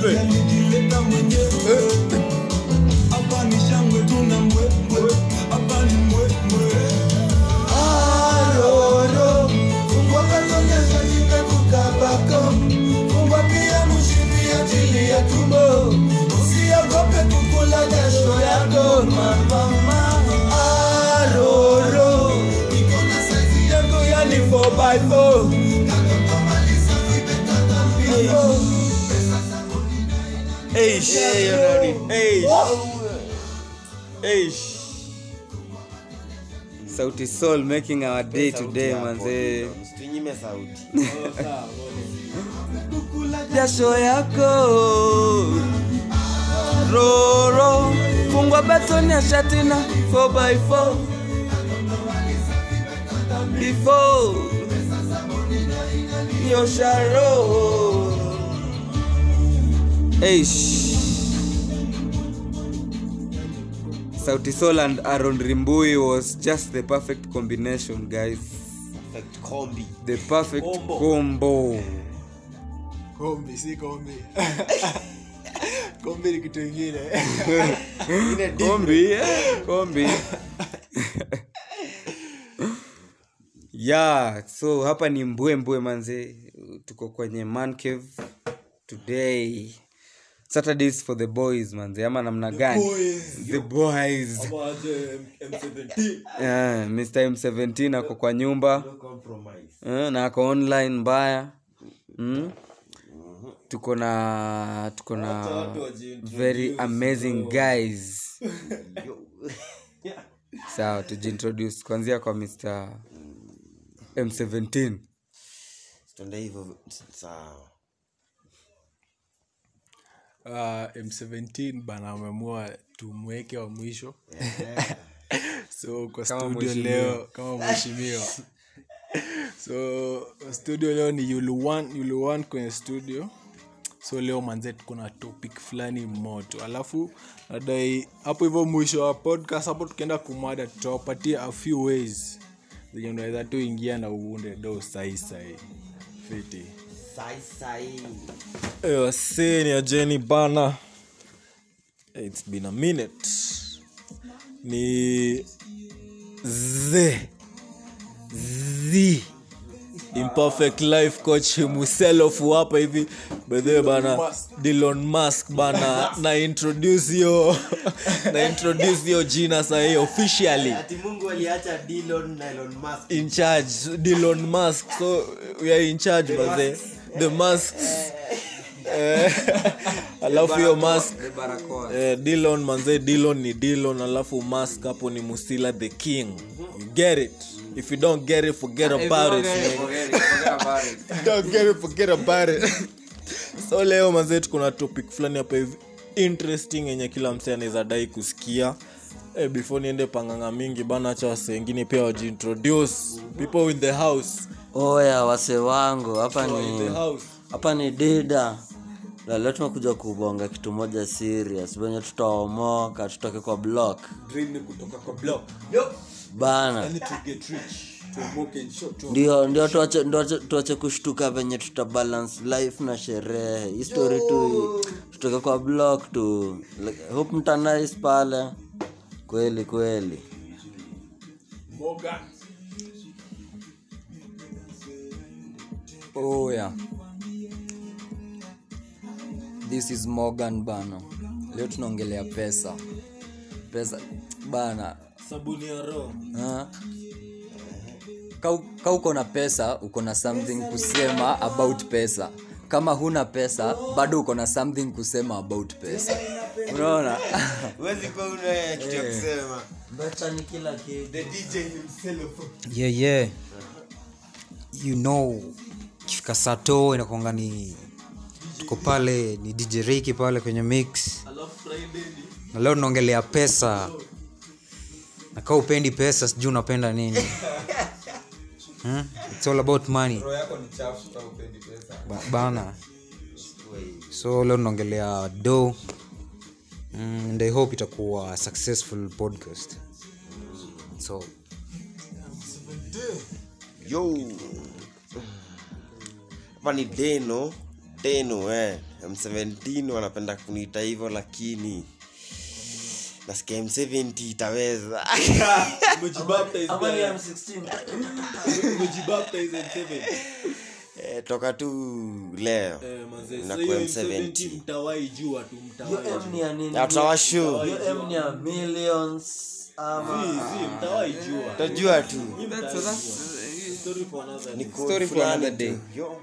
对。Eish. sauti soul making our day today manzee. sauti. Jasho yako. Roro. Fungwa betoni ya shatina 4x4 before. Yosharo Eish. Sauti Sol and Aaron Rimbui was just the perfect combination, guys. Perfect combi The perfect Combo. combo. kombi si kombi kombi ni kitu ingine Kombi, eh, kombi. yeah, so hapa ni mbwembwe manze. Tuko kwenye man cave today. Saturdays for the boys manze, ama namna gani? The boys. Yeah, Mr. M17 ako kwa nyumba. compromise Eh, na ako online mbaya mm? tuko na tuko na very amazing guys sawa tujiintroduce kuanzia kwa mr m17 tuende hivyo sawa uh, m17 bana amemua tumweke wa mwisho. So kwa Kama studio leo kama mheshimiwa. So studio leo ni yulu one, kwenye studio. So leo manze tuko na topic fulani moto. Alafu nadai hapo hivyo mwisho wa podcast hapo tukienda kumada tutawapatia a few ways. Zenye unaweza tu ingia na uunde do sahii sahii fiti waseni ajeni bana. Its been a minute. Ni ze z. Imperfect life coach himself hapa hivi. Bedhewe bana dilon mask bana na introduce hiyo na introduce hiyo jina sahii officially. Ati mungu aliacha Dillon na Elon Musk. In charge Dilon mask so we are in charge baze the masks. Eh, alafu hiyo mask. eh, dilon manze dilon ni dilon alafu mask hapo ni Musila the king. You get it? If you don't get it forget about it don't get it forget about it. So leo manze kuna topic fulani hapa hivi. Interesting yenye kila msee anaweza dai kusikia. Eh, before niende panganga mingi bana acha wase wengine pia wajiintroduce people in the house oya wase wangu hapa ni hapa ni dida. Leo tumekuja kubonga kitu moja serious. Venye tutaomoka tutoke kwa block. Bana. Ndio ndio tuache, tuache, tuache kushtuka venye tuta balance life na sherehe. Hii story tu tutoke kwa block tu. Hope mtanais pale. Kweli kweli oh yeah. This is morgan bana. Leo tunaongelea pesa. Pesa bana. Sabuni ya roho. Ha? ka, Kau uko na pesa uko na something kusema about pesa. Kama huna pesa bado uko na something kusema about pesa. Unaona? Wezi kwa una kitu ya kusema. Bacha ni kila kitu. The dj himself. Yeah, yeah. you know kifika sato inakwanga ni tuko pale ni dj riki pale kwenye mix. Na leo tunaongelea pesa. Na kaa upendi pesa sijui unapenda nini. Hmm? It's all about money. Ba- bana. So leo tunaongelea do mm, and i hope itakuwa successful podcast. So. Yo hapa ni deno deno eh. m17 wanapenda kuniita hivyo lakini nasikia m70 itaweza ama ni M16 eh, toka tu leo M70. mtawai jua tu mtawai nini Na tutawashow. M ni ya millions ama mtawai jua tajua tu Story ni for code fulani another day. Yo.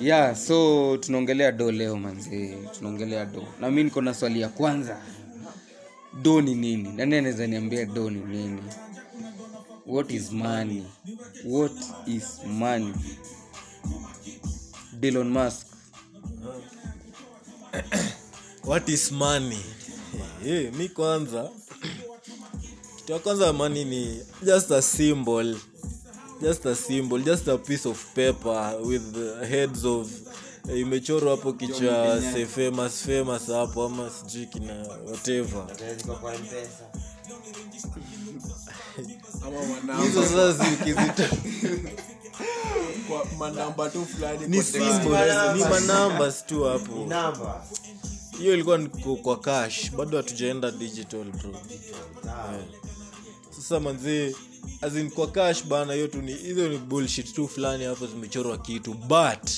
Yeah so tunaongelea do leo manzi tunaongelea do. Na mi niko na swali ya kwanza. Do ni nini? Nani anaweza niambia do ni nini? What is money? What is money? Elon Musk. What is money? Hey, mi kwanza. Kitu ya kwanza money ni just a symbol just a symbol just a piece of paper with heads of eh, imechorwa hapo kichwa se famous famous hapo ama sijui kina whatever. Hizo sasa zikizita manamba tu fulani ni symbol manambas tu hapo. Hiyo ilikuwa ni kwa cash bado hatujaenda digital bro yeah. Sasa manzee azin kwa cash bana hiyo tu ni hizo ni bullshit tu fulani hapo zimechorwa kitu but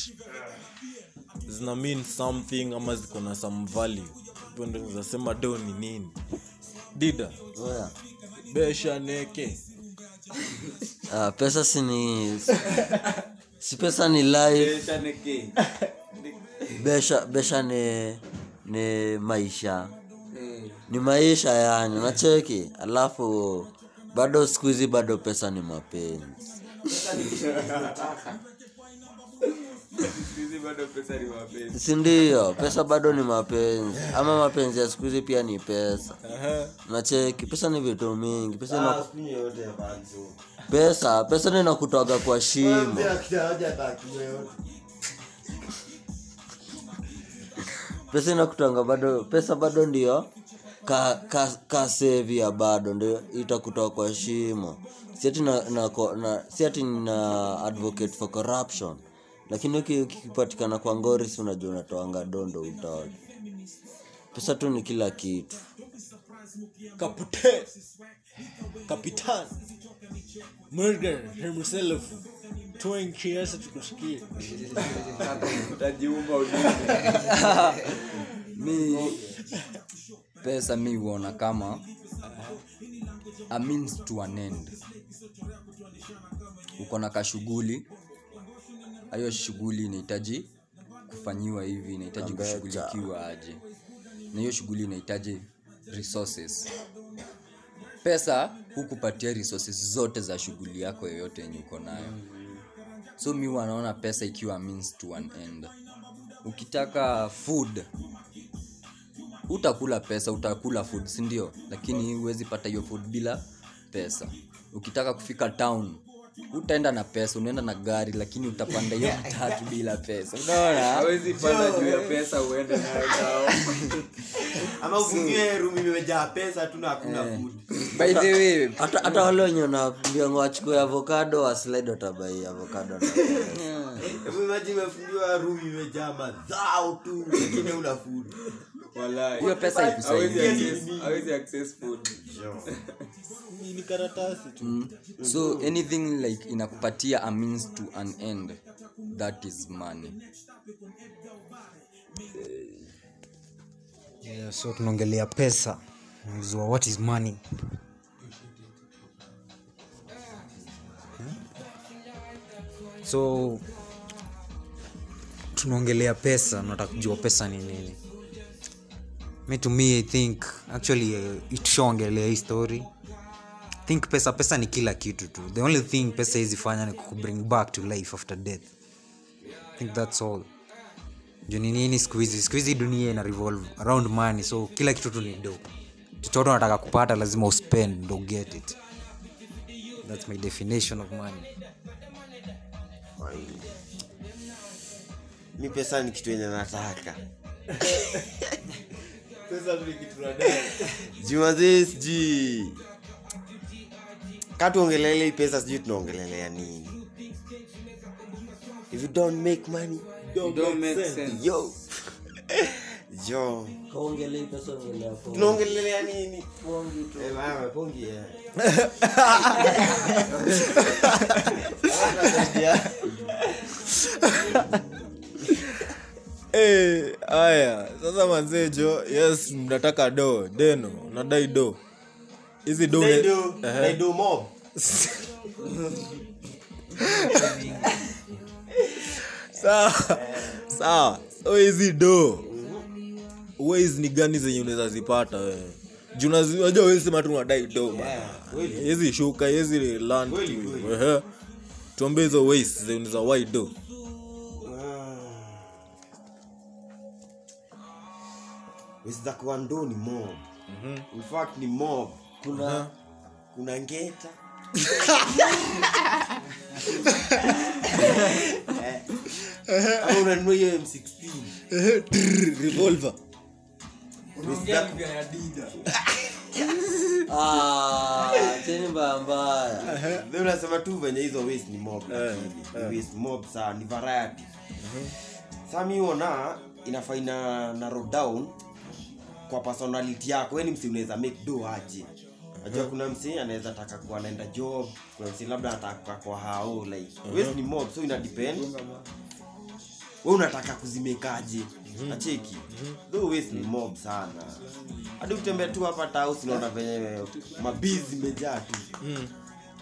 zina mean something ama ziko na some value. Hiyo ndo nizasema do ni nini. Dida yeah. besha neke. Ah, pesa si ni si pesa ni life. Besha besha ni ni maisha. Ni maisha yani unacheki? Alafu bado siku hizi bado pesa ni mapenzi. Sindio pesa bado ni mapenzi. Ama mapenzi ya siku hizi pia ni pesa. Nacheki pesa ni vitu mingi. Pesa ina, pesa pesa ndo inakutoga kwa shimo. Pesa inakutanga bado pesa bado ndio ka, ka, ka save ya bado ndio itakutoa kwa shimo. Siati na, na, ko- na, siati na advocate for corruption. Lakini uki- ukipatikana kwa ngori si unajua unatoanga dondo utoe pesa tu ni kila kitu. Kapute kapitan murder himself. Toing kiasi tukusikie. Mi pesa mi huona kama a means to an end. Uko na kashughuli hiyo shughuli inahitaji kufanyiwa hivi inahitaji kushughulikiwa aje. Na hiyo shughuli inahitaji resources. Pesa hukupatia resources zote za shughuli yako yoyote yenye uko nayo. So mi wanaona pesa ikiwa means to an end. Ukitaka food utakula pesa utakula food sindio lakini huwezi pata hiyo food bila pesa. Ukitaka kufika town utaenda na pesa unaenda na gari lakini utapanda hiyo matatu bila pesa. Unaona? Hawezi panda juu ya pesa uende nayo. Ama ufungie room imejaa pesa tu na hakuna food. By the way hata hata wale wenye wanaambia wachukue avocado waslid watabai avocado na rum imagine umefungiwa room imejaa madhao tu lakini una food hiyo pesa karatasi tu. Mm. so anything like inakupatia a means to an end. That is money. Yeah, so tunaongelea pesa. Zua what is money? Hmm? so tunaongelea pesa. Nataka kujua pesa ni nini me to me i think actually uh, tushaongelea hii story. Think pesa pesa ni kila kitu tu. The only thing pesa hizi fanya ni kukubring back to life after death. I think that's all. Juu ni nini siku hizi? Dunia ina revolve around money so kila kitu tu ni do chochote unataka kupata lazima uspend ndo get it. That's my definition of money. Mi pesa ni kitu yenye nataka jumazee sijui katuongelele hii pesa sijui tunaongelelea nini. If you don't make money tunaongelelea nini? Eh, pongi, eh. Eh, haya. Sasa manzejo yes mnataka do deno nadai do. Hizi do sawa sawa so hizi do ways ni gani zenye unaweza zipata wewe Juu unazi- unajua wezi sema tu unadai do hizi hizi shuka hizi land Kweli, tu. kweli. Ehe. tuambie hizo ways zenye unaweza wai do Wezi za kuando ni mob. In fact ni mob. Kuna kuna ngeta. Au unanunua hiyo m16 revolver. Za- Ah, unasema tu venye hizo ni mob lakini. mob saa ni variety. Saa mi ona inafaa ina narrow down kwa personality yako weni msi unaweza make do aje? Najua kuna msi anaweza taka kuwa anaenda job kuna msi labda anataka kwa hao like wewe ni mob so ina depend. Wewe unataka kuzimekaje? Nacheki though waste ni mob sana. Hadi utembea tu hapa taus unaona venye mabizi zimejaa tu.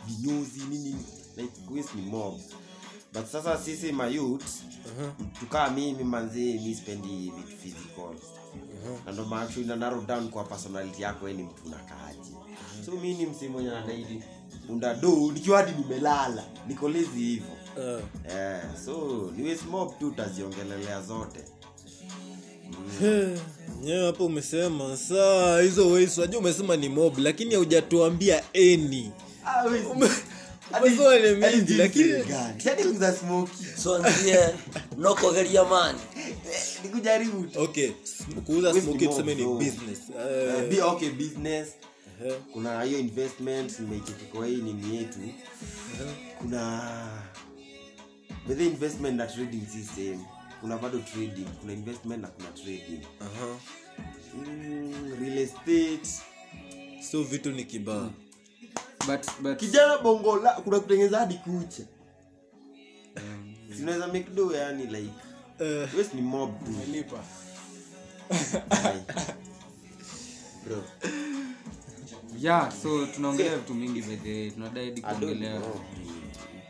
Vinyuzi nini like waste ni mob. But sasa sisi mayut tukaa mimi manzi mi spendi vitu physical na ndo maana ina na narrow down kwa personality yako wewe ni mtu unakaaje? So mimi ni msee mwenye unda do nikiwa hadi nimelala niko lazy hivyo. Eh. eh, so ni waste mob tu utaziongelelea zote. Nyewe hapo umesema saa hizo wewe unajua umesema ni mob lakini haujatuambia eni umesema ni mingi lakini so nzie nokogeria mani nikujaribu okay kuuza Waste tuseme ni business. Okay business. Kuna hiyo investment nimeicheki kwa hii nini yetu. Kuna bethe investment na trading si same kuna bado trading. Kuna investment na kuna trading. Aha. mm, real estate. So vitu ni kibaa but, but kijana bongola kuna kutengeneza hadi kucha. Sinaweza make do yani like uh, ni mob bro. Yeah so tunaongelea vitu mingi bedhe tunadai kuongelea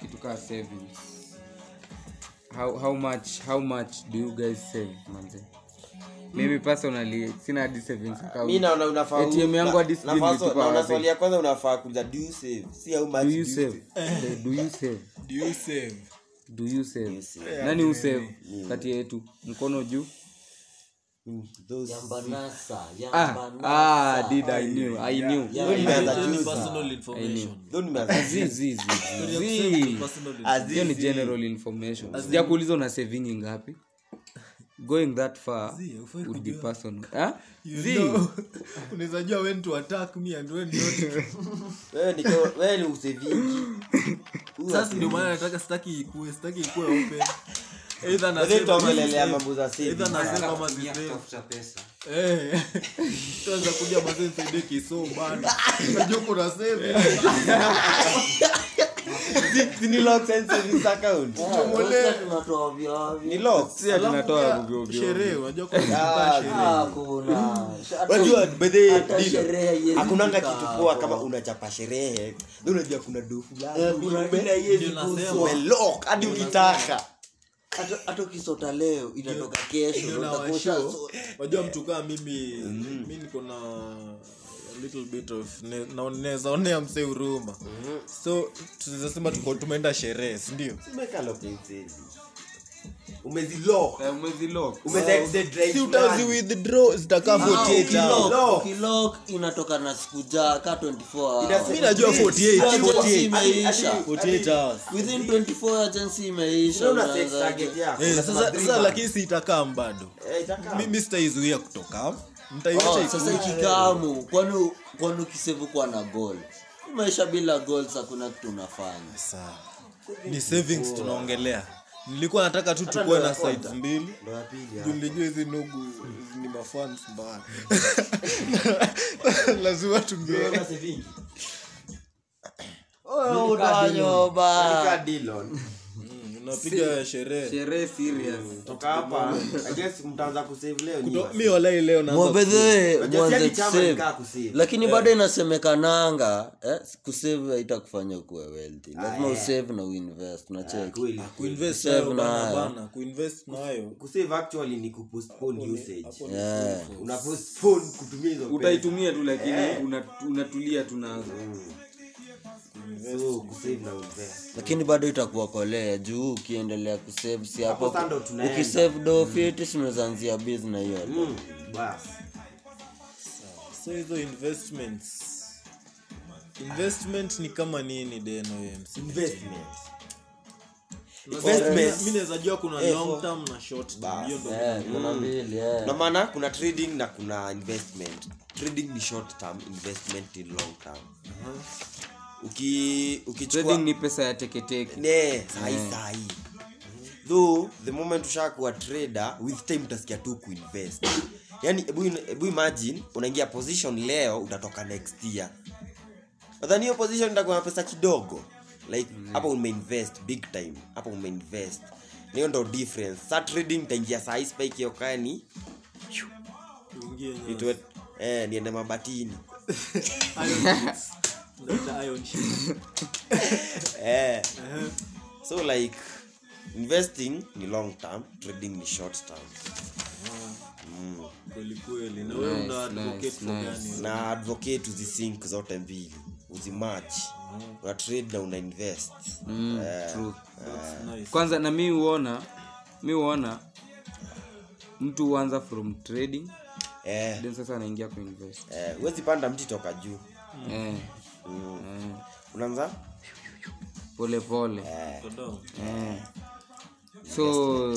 kitu kaa savings. How, how much how much do you guys save manze mimi personally sina hadi savings account. mimi naona unafaa ATM yangu hadi sijui nafaa- na naona swali ya kwanza unafaa kuja do you save? Si how much do you save? do you save? Do you save? Do you save? Nani usave? Kati yetu. Mkono juu. Mm, those- Yambanasa, ah, yambanasa. ah did i knew i knew. Yeah, yeah, yeah. personal information. Hiyo ni general information. Sijakuuliza una saving ngapi going that far would be personal. Ah? Zi. unaweza jua when to attack me and when not. Wewe ni wewe ni usevingi sasa ndio maana nataka sitaki ikue sitaki ikue open. Either mambo za eh. Kuja mazee nisaidie kiso bana. Unajua kuna Ah, Hakuna. Unajua, by the way, Hata Dino, sherehe haiwezi hakunanga fika kitu poa kama unachapa sherehe. Na unajua kuna dofu Eh, hadi ukitaka. Hata- ukisota leo inatoka kesho wajua mtu kaa mimi mi niko na little bit of na- naweza onea msee huruma. So tunaweza sema tuko tumeenda sherehe sindio Eh, umezilock. umeza exit right si utazi fulani. withdraw zitakaa 48 hours. ukilock- ukilock inatoka na siku jaa ka 24mi najua 48 imeisha. 48 hours. within 24 agency imeisha Sio una set unaanza- target yako. Eh, sasa lakini siitakaa bado Eh, mimi sitaizuia kutoka. mtaiacha Oh, sasa ikikamu kwani kwani ukisevu kuwa na goal? Maisha bila goals hakuna kitu unafanya. Sawa. ni savings tunaongelea. Nilikuwa nataka tu tukuwe na sides mbili. Nilijua hizi nugu ni mafans mbaya. Lazima tungeona Oh, saving? utanyoba Unapiga sherehe. sherehe serious. Toka hapa I guess mtaanza kusave leo lakini bado inasemekananga eh, kusave haitakufanya kuwa wealthy. Lazima usave na uinvest unacheki Kweli. kuinvest Save nayo bana nayo. bana kuinvest nayo. kusave actually ni kupostpone usage. una postpone kutumia hizo utaitumia tu lakini unatulia tu lakini bado itakuokolea juu ukiendelea kusave si hapo ukisave do fiti sinazanzia bizna hiyo Mm, so hizo investments. Investment ni kama nini deno kuna long term na short term. Hiyo ndo Eh, mbili eh. na maana kuna trading na kuna investment. Trading ni short term investment ni long term uki ukichukua trading ni pesa ya teketeke. Ne sahi sahi though the moment ushakuwa trader with time utasikia tu kuinvest. Yani hebu imagine unaingia position leo utatoka next year. Nadhani hiyo position itakuwa na pesa kidogo. Like hapo mm. umeinvest big time. Hapo umeinvest. Hiyo ndo difference. Sa trading itaingia hii spike hiyo kani nitwe eh niende mabatini Eh. So like investing ni long term trading ni short term. Na advocate nice. na advocate uzisink zote mbili. Uzimach una trade na una invest. True. nice. Kwanza na mi huona mi huona mtu huanza from trading yeah. then sasa anaingia kuinvest. Yeah. huwezi panda mti toka juu. Eh, pole pole. Polepole eh. so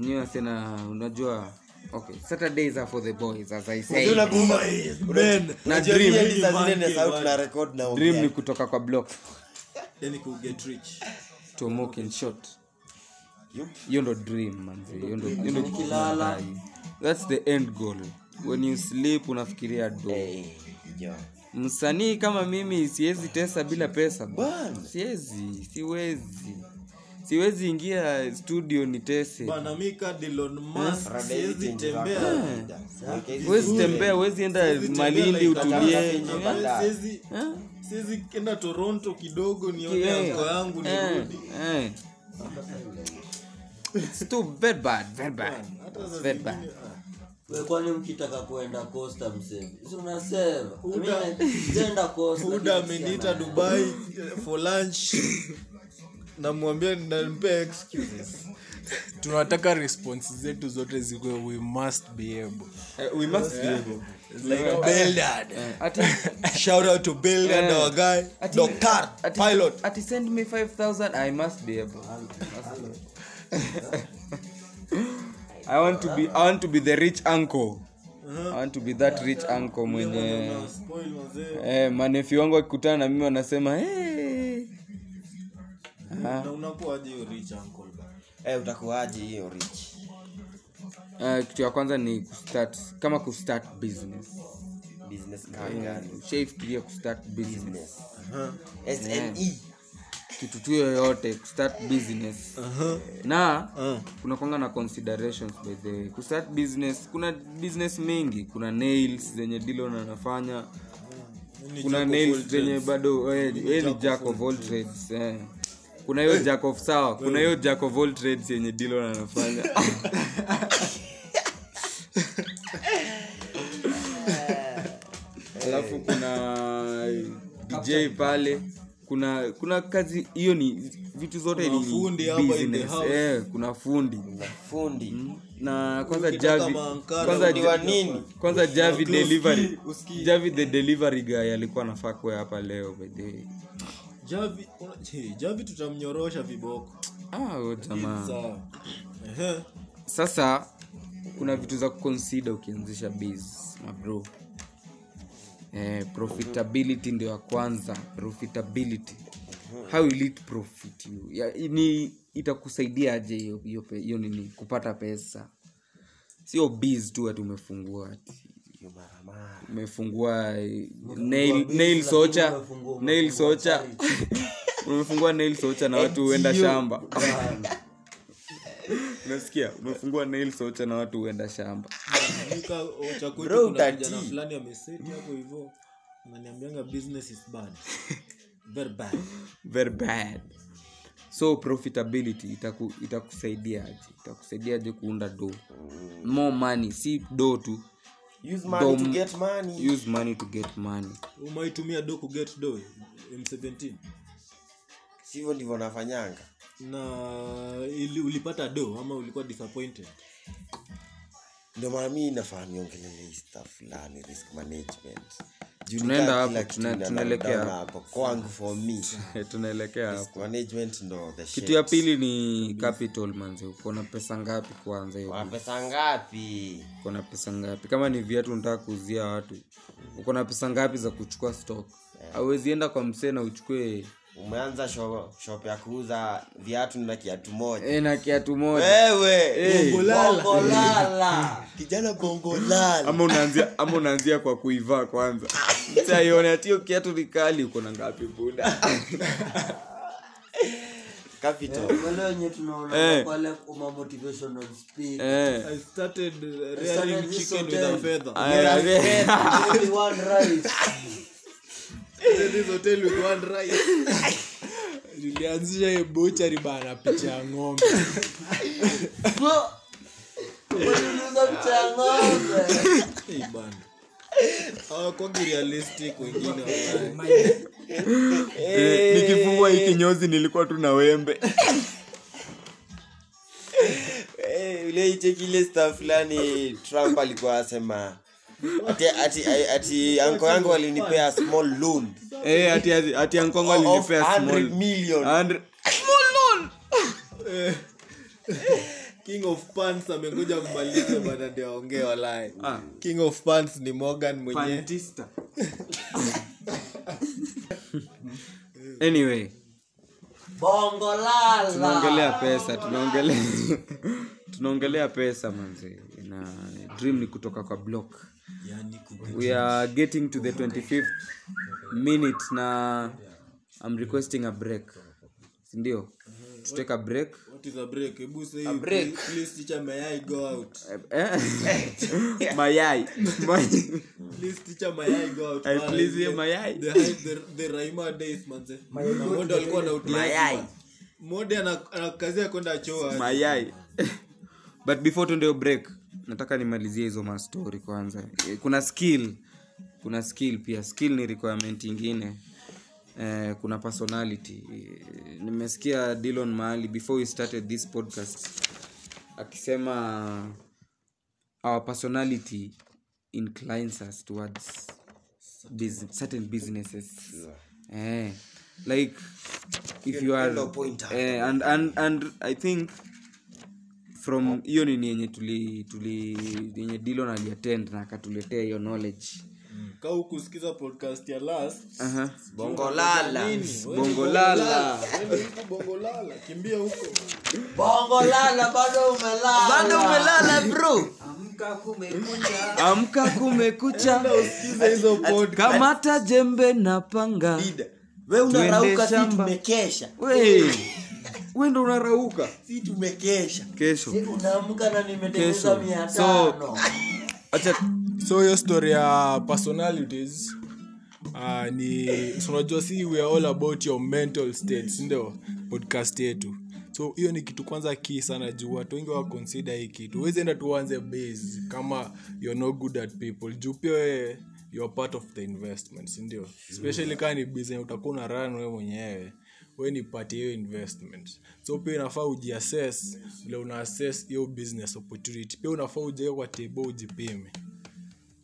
nyiwe tena unajua okay saturdays are for the boys as i say na dream. hii saa zile Monkey, sauti na record na dream ni kutoka kwa block. Then you get rich. To mock in short. You? Hiyo ndo dream manzi hiyo ndo hiyo ndo kilala. that's the end goal. When you sleep unafikiria do Hey, jo. Msanii kama mimi siwezi tesa bila pesa bwana. siwezi siwezi. Siwezi ingia studio nitese. Bana mika Elon Musk siwezi tembea. huwezi tembea huwezi enda malindi utulie Eh, siwezi siwezi kenda toronto kidogo nione Eh, yangu eh, nirudi. Eh. It's too very bad, very bad. It's very bad. We, kwani mkitaka kuenda costa mseme? Si unasema? Mimi sijaenda costa Huda ameniita dubai eh, for lunch. Namwambia nampea excuses. Tunataka response zetu zote zikuwe we must be able. Uh, we must be able. like Bildad. Shout out to Bildad, our guy ati, doctor ati, pilot. Ati send me 5000 I must be able. I want to be I want to be the rich uncle. I want to be that rich uncle mwenye eh, manefi wangu akikutana na mimi wanasema hey. rich uncle bana? Eh, utakuwaje hiyo rich Uh, kitu ya kwanza ni kustart kama kustart business business card gani shaifikiria kustart business Uh-huh. SME kitu tu yoyote kustart business. Uh-huh. na uh-huh. kuna kwanga na considerations by the way. Kustart business kuna business mingi. Kuna nails zenye dilon anafanya. Kuna nails zenye bado eh, eh, ni jack of all trades. eh. kuna hiyo jack of sawa kuna hiyo jack of all trades yenye dilo nanafanya alafu kuna dj pale kuna kuna kazi hiyo ni vitu zote Kuna ni fundi hapa in the business. house. eh, kuna fundi. Fundi. Mm. na kwanza javi kwanza wa nini kwanza javi delivery. javi the delivery guy alikuwa anafaa kuwa hapa leo by the way. Javi Hey, javi tutamnyorosha viboko. Ah jamaa. sasa kuna vitu za kuconsider ukianzisha biz mabro eh, profitability ndio ya kwanza. Profitability. How will it profit you? Ya, ni itakusaidia aje hiyo hiyo nini? Kupata pesa. Sio biz tu ati umefungua ati. Umefungua nail, nail socha nail socha umefungua nail socha na watu huenda shamba unasikia umefungua nail socha na watu huenda shamba. Nika- ocha kwetu Bro, kuna fulani ameseti hapo hivo ananiambianga business is bad. Very bad. Very bad. So profitability itaku, itakusaidiaje itakusaidiaje kuunda do more money si do tu. Use money to Dom- get money. use money to get money. Umaitumia do kuget do m17 sivyo ndivyo nafanyanga na ili, ulipata do ama ulikuwa disappointed? Ndio maana mi nafaa niongelele stuff fulani risk management. Tunaenda hapo, tunaelekea hapo. kwangu for me. Tunaelekea hapo. management ndo the shit. kitu ya pili ni capital manze. Uko na pesa ngapi kwanza hiyo Wa pesa ngapi? Uko na pesa ngapi? Kama ni viatu unataka kuuzia watu uko na pesa ngapi za kuchukua stock? Hauwezi enda kwa msee na uchukue umeanza shop, shop ya kuuza viatu na kiatu moja. E, na kiatu moja. Wewe! Eh, Bongolala. kijana bongolala. Ama unaanzia ama unaanzia kwa kuivaa kwanza. Saione atio kiatu ni kali uko na ngapi buda capital wale wenye tunaona Eh. pale kuma motivational speak nilianzisha bochari buchari bana picha ya ng'ombe. Nikifungwa hey, bana. Realistic wengine. Eh, hii kinyozi nilikuwa tu na wembe. Eh, ule ichekile sta fulani trump alikuwa asema ati, ati, ati anko yangu walinipea small loan. Eh, ati ati- small 100 million. 100 king of pants amengoja mmalize bana ndio aongee walai Ah. king of pants ni morgan mwenye anyway. Tunaongelea pesa tunaongelea tunaongelea pesa manzi na dream ni kutoka kwa block we are getting to the 25th minute na i'm requesting a break. Sindio? Tutake a break. What is a break? Hebu say break. please, please teacher may i go out? Eh? mayai May- please teacher may i go out? I Wala, please hear the- mayai. the high- the the raima days manze Mamondo alikuwa na utiaji Mayai. man. ana- anakazia kwenda choo mayai but before tuendeo break nataka nimalizie hizo mastori kwanza. Eh, kuna skill. Kuna skill pia. Skill ni requirement ingine. Eh, kuna personality. Eh, nimesikia dilon mahali before we started this podcast akisema our personality inclines us towards business, certain businesses. Eh, like if you are eh, and, and, and i think from hiyo nini yenye tuli tuli yenye dilo na attend na akatuletea hiyo knowledge. Kaa hukusikiza podcast ya last Aha. bongolala. bongo lala Wewe huko bongolala. Kimbia huko. Bongo lala bado umelala. Bado umelala bro. Amka kumekucha. Sikiza hizo pod kamata jembe na panga. We unarauka si tumekesha we we ndo unarauka. Si tumekesha. Kesho. Unaamka na nimetengeneza mia So- acha so hiyo story ya personalities uh, ni so unajua si we are all about your mental states ndio? Podcast yetu. So hiyo ni kitu kwanza kii sana juu watu wengi wa consider hii kitu. Wezienda tuanze base kama you're no good at people. Juu pia wewe you're part of the investment sindio especially kaa ni business utakuwa una run wewe mwenyewe we ni part hiyo investment. So pia unafaa ujiassess vile una assess hiyo business opportunity. Pia unafaa ujaweka kwa table ujipime.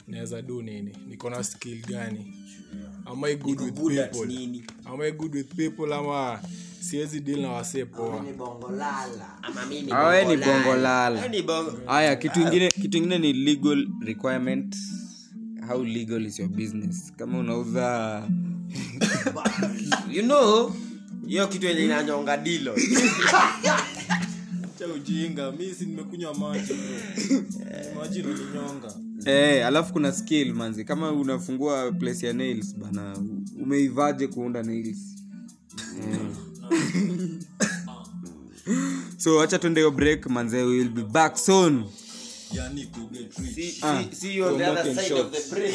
Naweza do nini? Niko na skill gani? Am i good with good people? am i good with people ama siwezi deal na wasee poa? Ni bongo lala. Ama mi ni awe ni bongolala. bongo lala. Ni bongo haya kitu ingine kitu ingine ni legal requirement. How legal is your business? Kama unauza you know hiyo kitu yenye inanyonga dilo cha ujinga mi si nimekunywa maji maji nilinyonga Eh, alafu kuna skill manzi. Kama unafungua place ya nails bana umeivaje kuunda nails? Hmm. so acha tuende yo break manze we will be back soon. Yani See- Ah, see- see you on the other side of the break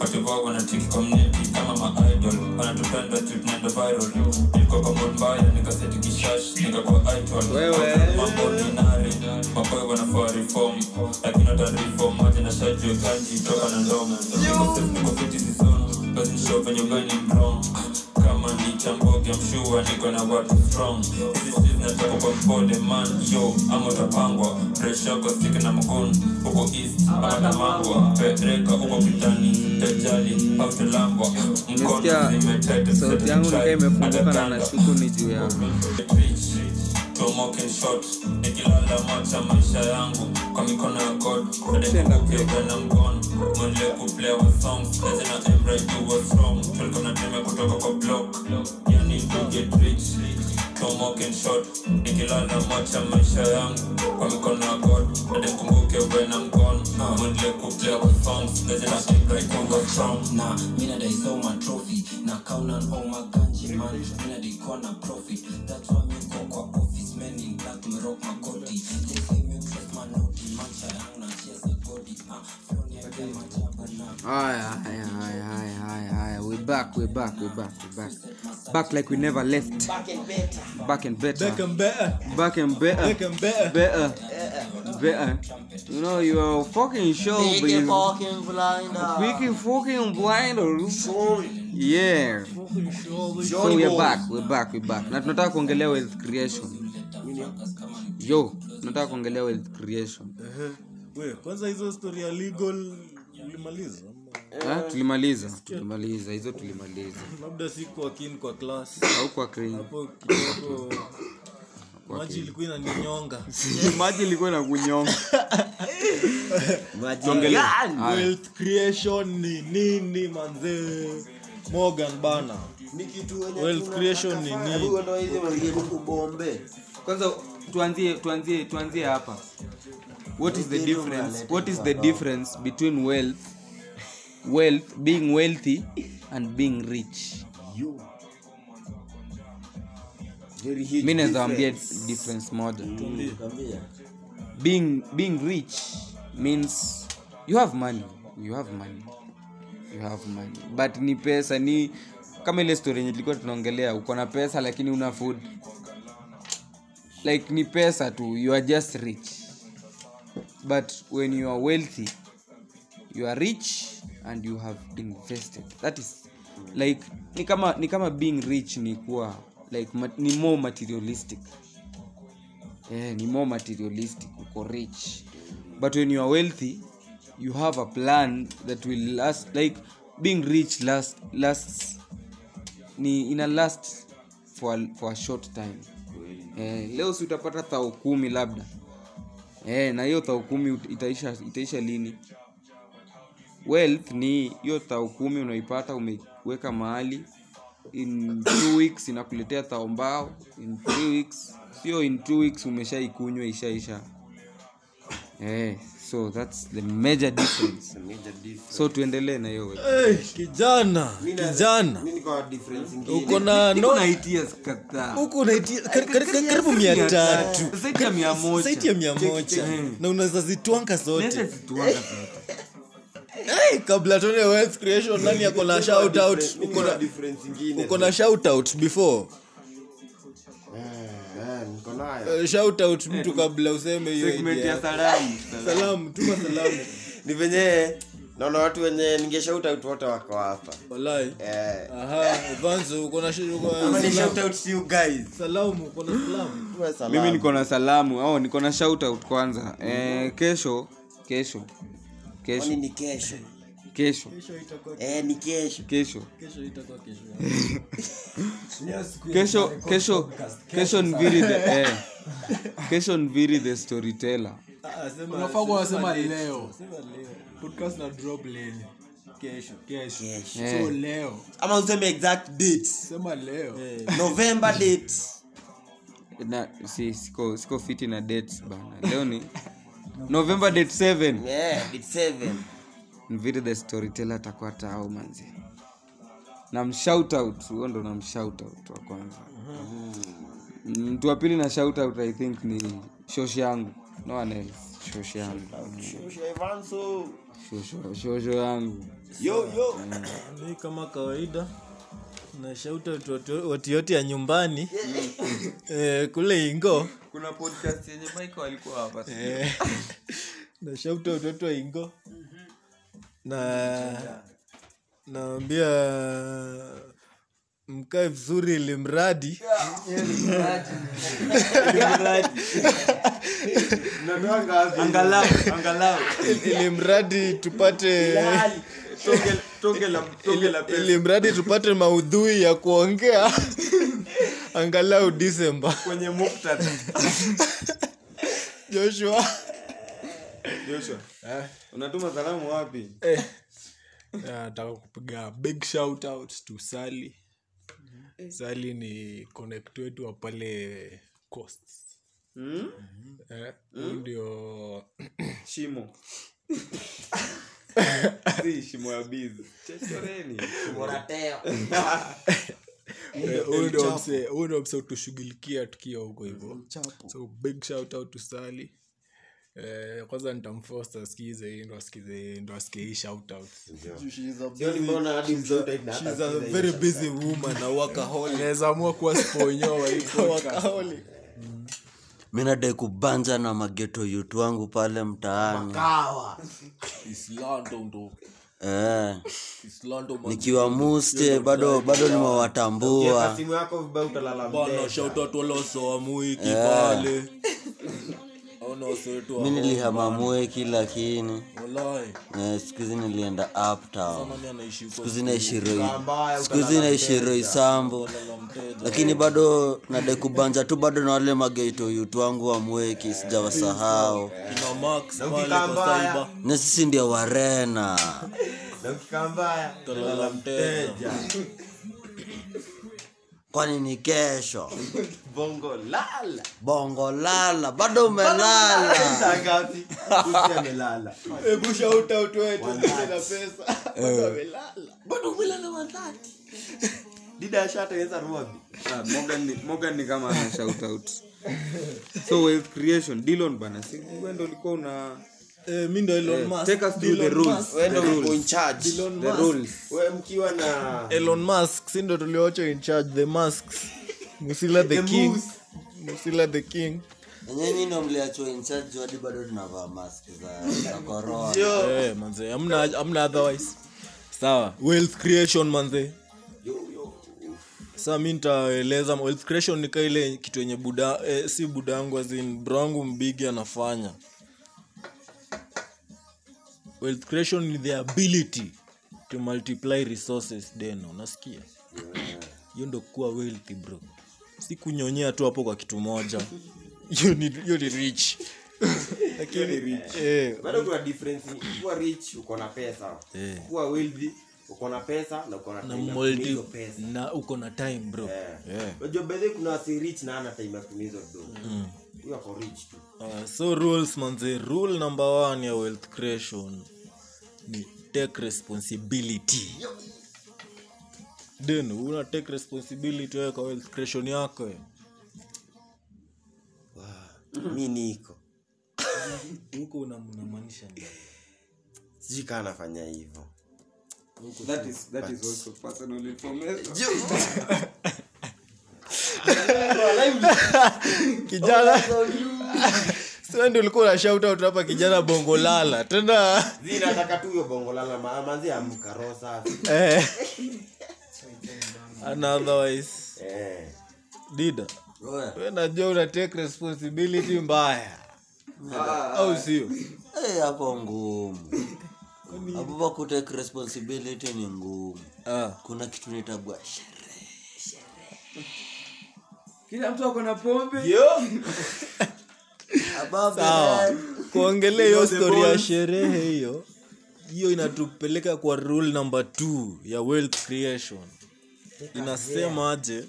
watu wanatiki community kama maidol wanatupenda tu tunaenda viral. Nilikuwa kwa mood mbaya nikaseti kishash nikakuwa idol. Wewe. mambo dinari maboy wanafaa reform lakini hata reform maji na shaji ganji toka na ndoma niko safe niko fiti zone basi nishow venye gani wrong chamboge mshua niko na watu strong. Nataka kwa mpole man. Yo ama utapangwa pressure kwa stick na mkono huko east ama tamangwa pereka huko kitani tajali au talambwa mkono zimetete sauti yangu nikaa imefunguka na nashuku ni juu ya Tomoken shot nikilala macha maisha yangu kwa mikono ya god. Adekukupiga na mkono mwendele kuplay wa songs lazima embrace do what's wrong tulikuwa tunatembea kutoka kwa block. Yani to get rich. Tomoken shot. Nikilala macha maisha yangu kwa mikono ya god. Adekukumbuke uwe na mkono mwendele kuplay wa songs lazima embrace do what's wrong na mina dai so my trophy. Na kauna all my ganji man. Mina dai kona profit. That's why godi ah flow ni ya majabu na haya haya haya haya haya haya we back we back we back we back. Back like we never left. Back and better. Back and better. Back and better. back and better. Better. better. You know you are fucking show Big baby. fucking blinder. Freaking fucking blinders yeah. So we're back we're back we're back. Na tunataka kuongelea wealth creation yo nataka kuongelea wealth creation. We kwanza hizo story ya legal ulimaliza Ha? tulimaliza tulimaliza hizo tulimaliza. Labda si kwa kin kwa class. Au kwa clean hapo kidogo. Maji ilikuwa inaninyonga. Maji ilikuwa na kunyonga Maji wealth creation ni nini manzee morgan bana. Ni kitu wenye Wealth creation ni nini? Kwanza tuanzie tuanzie tuanzie hapa. What is the difference? what is the difference between wealth wealth being wealthy and being rich? Mi naweza wambia difference. moja Kambia. being being rich means you have money you have money you have money. But ni pesa ni kama ile story yenye tulikuwa tunaongelea uko na pesa lakini una food like ni pesa tu you are just rich. But when you are wealthy you are rich and you have invested. That is like ni kama ni kama being rich ni kuwa like ma, ni more materialistic. Eh, ni more materialistic uko rich. But when you are wealthy you have a plan that will last like being rich last lasts ni ina last for a, for a short time eh, leo si utapata thao kumi labda. Eh, na hiyo thao kumi itaisha, itaisha lini? Wealth ni hiyo thao kumi unaipata umeweka mahali in two weeks inakuletea thao mbao in three weeks sio in two weeks umeshaikunywa ishaisha. Eh, so that's the major difference. The Major difference. so tuendelee na hiyo hey, kijana kijana. uko niko na difference ingine. uko na karibu mia tatu. Zaidi ya mia moja. na unaweza zitwanga zote. Hey, kabla tuone wealth creation nani yako na shout out? uko na na difference ingine. uko na shout out before uh, shout out mtu kabla useme hiyo Segment idea. ya salamu. Salamu tuma salamu. Ni venye naona watu wenye ningeshout out wote wako hapa. Wallahi. Eh. mimi niko na salamu. Au niko na shout out kwanza. Eh, kesho kesho. Kwani kesho. ni kesho kesho. Eh, ni kesho. Kesho. Kesho kesho kesho nviri the eh, kesho nviri the storyteller. Unafaa kuwa unasema leo. Podcast na drop leni kesho. Kesho. Eh. so leo. Ama useme exact dates. Sema leo. November date na si siko siko fiti na dates bana. Leo ni november date 7 yeah, date 7 nviri the storyteller atakuwa tao manzi na mshout out huo ndo na mshout out wa kwanza. Mtu wa pili na shout out i think ni shoshi yangu. No one else shoshi yangu. Shosho Evanso. shosho shosho yangu. Yo yo. Mi kama kawaida na shout out watu- yote ya nyumbani. Eh, kule ingo. Kuna podcast yenye Michael alikuwa hapa Eh, na shout out watu wa ingo na naambia mkae vizuri ili mradi. Angalau angalau. Ili mradi tupate tonge tonge la tonge la pesa. ili mradi tupate maudhui ya kuongea. Angalau disemba kwenye muktadha. Joshua Joshua. Eh? unatuma salamu wapi? Eh, nataka kupiga big shout out to Sally. Mm-hmm. Sally ni connect wetu wa pale coast Mm? eh, mm? ndio shimo. Si shimo ya bizi chechoreni. Eh, la ndio mse huyu ndio mse utushughulikia tukiwa huko hivyo. So big shout out to sali Eh, kwanza nitamfosta asikize hii ndo asikize ndo asikie hii shout out. Out She's a very busy woman na workaholic. naweza amua kuwa sponyo wa hii. Workaholic. mi nadai kubanja na mageto yutu wangu pale mtaani. Eh, nikiwa muste bado bado nimewatambua. Simu yako vibaya utalala mteja. shautatwalosoamuiki pale Mi nilihamamue lakini kini. Eh, siku nilienda uptown. Nani anaishi huko? Siku hizi naishi Roi- mbaya, siku hizi naishi roisambo lakini bado nadekubanja tu bado na wale mageito yutu wangu wa mweki sijawasahau. Na sisi ndio warena. Kwani ni kesho bongo lala bongo lala bado umelala. Saa ngapi? Usi hebu shout out wetu na pesa. Bado amelala. bado umelala watati dida ashatengeneza ruabi Ah, Morgan ni- Morgan ni kama ana shout out. So wealth creation Dilon bana si wewe ndo ulikuwa una Eh, mi ndo Elon Eh, Musk. take us through the rules. Musk. wewe ndo The uko in charge. The rules. We mkiwa na Elon Musk si ndo tuliocho in charge the masks musila the, The king. moose. musila the king. Enyenyi ndo mliachwa in charge hadi bado tunavaa mask za, za eh manze amna amna otherwise. Sawa. Wealth creation manze. Sa mi nitaeleza wealth creation nika ile kitu yenye buda eh, si buda yangu azin bro wangu mbigi anafanya. Wealth creation ni the ability to multiply resources unasikia? Hiyo ndo kuwa wealthy bro kunyonyea tu hapo kwa kitu moja. Hiyo ni rich. Lakini eh, bado kuna difference. Kuwa rich uko na pesa. Eh. kuwa wealthy uko na pesa na uko na na time ya multi pesa. na uko na time bro. Eh. yeah. unajua bedhe kuna wasi rich na ana time ya huyo ako rich tu. Uh, so rules manze. Rule number one ya wealth creation ni take responsibility then una take responsibility wewe kwa wealth creation yako wow. mi niko. Huko una- unamaanisha nini? sijui kaa nafanya hivyo. That is that is also personal information. Kijana. Sio ndio ulikuwa na shout out hapa kijana bongo lala. Tena. Nataka tu hiyo bongo lala ma- and otherwise eh. Dida we najua una take responsibility mbaya. Au sio? Eh, hapo ngumu. Hapo pa kutake responsibility ni ngumu. Ah. kuna kitu kila mtu ako na pombe. Sawa. kuongelea hiyo story ya sherehe hiyo hiyo inatupeleka kwa rule number two ya wealth creation inasema aje?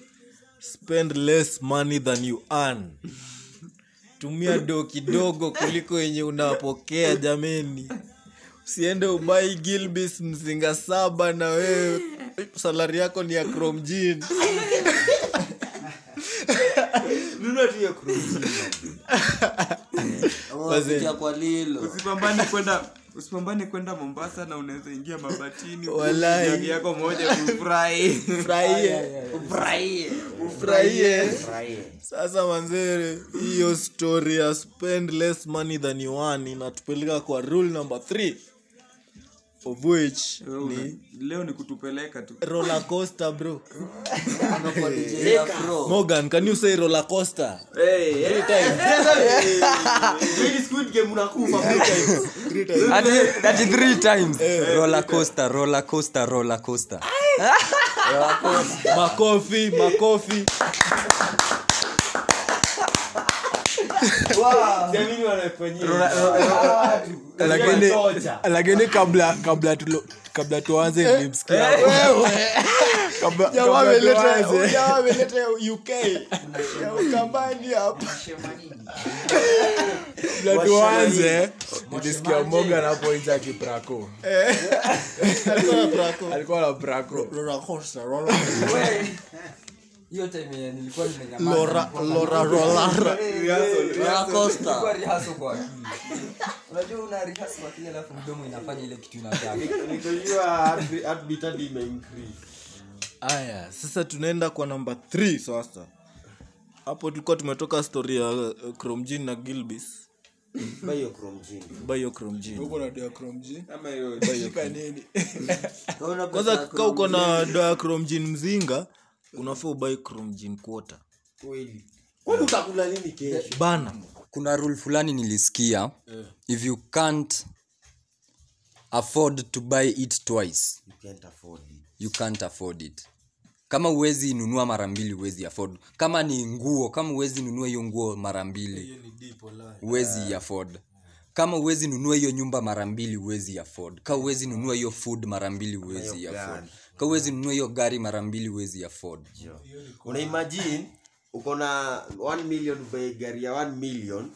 Spend less money than you earn. Tumia doo kidogo kuliko yenye unapokea jameni. Usiende ubai gilbis mzinga saba na wewe. Salari yako ni ya cromjin nunua tu hiyo cruise amafikia kwa lilo. Usipambane kwenda usipambane kwenda mombasa na unaweza ingia mabatini Walai. yako moja furahie ufurahie. Ufurahie. Sasa manzere hiyo story ya spend less money than you earn inatupeleka kwa rule number three of which ni leo ni kutupeleka tu. Roller coaster bro. Morgan can you say roller coaster? Hii squid game unakufa Ati- ati three times. Roller coaster roller coaster. Roller coaster. Makofi makofi lakini kabla kabla tulo kabla tuanze kabla kabla tuanze. ameleta UK ya ukambani hapa. Tuanze nilisikia Morgan hapo nje alikuwa na prako Hiyo time nilikuwa kwa unajua una kwa kile alafu mdomo inafanya ile kitu sasa tunaenda kwa namba 3 sasa. Hapo tulikuwa tumetoka stori ya uh, cromjin na gilbis. Kwanza ka uko na doa cromjin mzinga unafaa ubai cromjin quota Kweli. kwani utakula nini kesho? Bana. Kuna rule fulani nilisikia. If you can't afford to buy it twice you can't afford it. you can't afford it. Kama uwezi nunua mara mbili uwezi afford. Kama ni nguo kama uwezi nunua hiyo nguo mara mbili uwezi afford. Kama uwezi nunua hiyo nyumba mara mbili uwezi afford. Kama uwezi nunua hiyo food mara mbili uwezi afford ka uwezi nunua hiyo gari mara mbili uwezi afford. Una imagine uko na 1 million by gari ya 1 million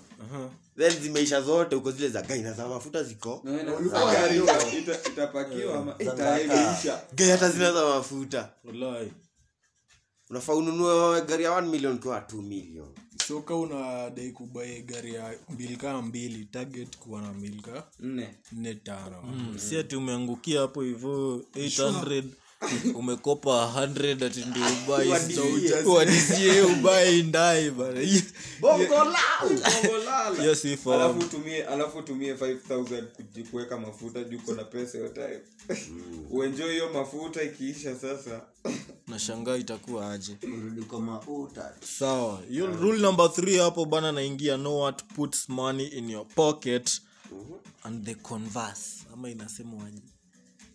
then zimeisha zote uko zile za gaina za mafuta ziko. Gai. hata zina za mafuta. Wallahi. unafaa ununue gari ya 1 million kwa 2 million. So ka unadai kubae gari ya mbili kama mbili target kuwa na milka ka? Nne. Tano. Mm, si ati umeangukia hapo hivo 800 umekopa 100 ati ndio ubai uadisie ubai ndai bana. Hiyo si form. alafu utumie alafu utumie 5000 kuji- kuweka mafuta juu uko na pesa hiyo time. Uenjoy hiyo mafuta ikiisha sasa. Nashangaa itakuwa aje. Urudi kwa mauta sawa. Hiyo rule number 3 hapo bana naingia no what puts money in your pocket. And the converse. Ama inasemwaje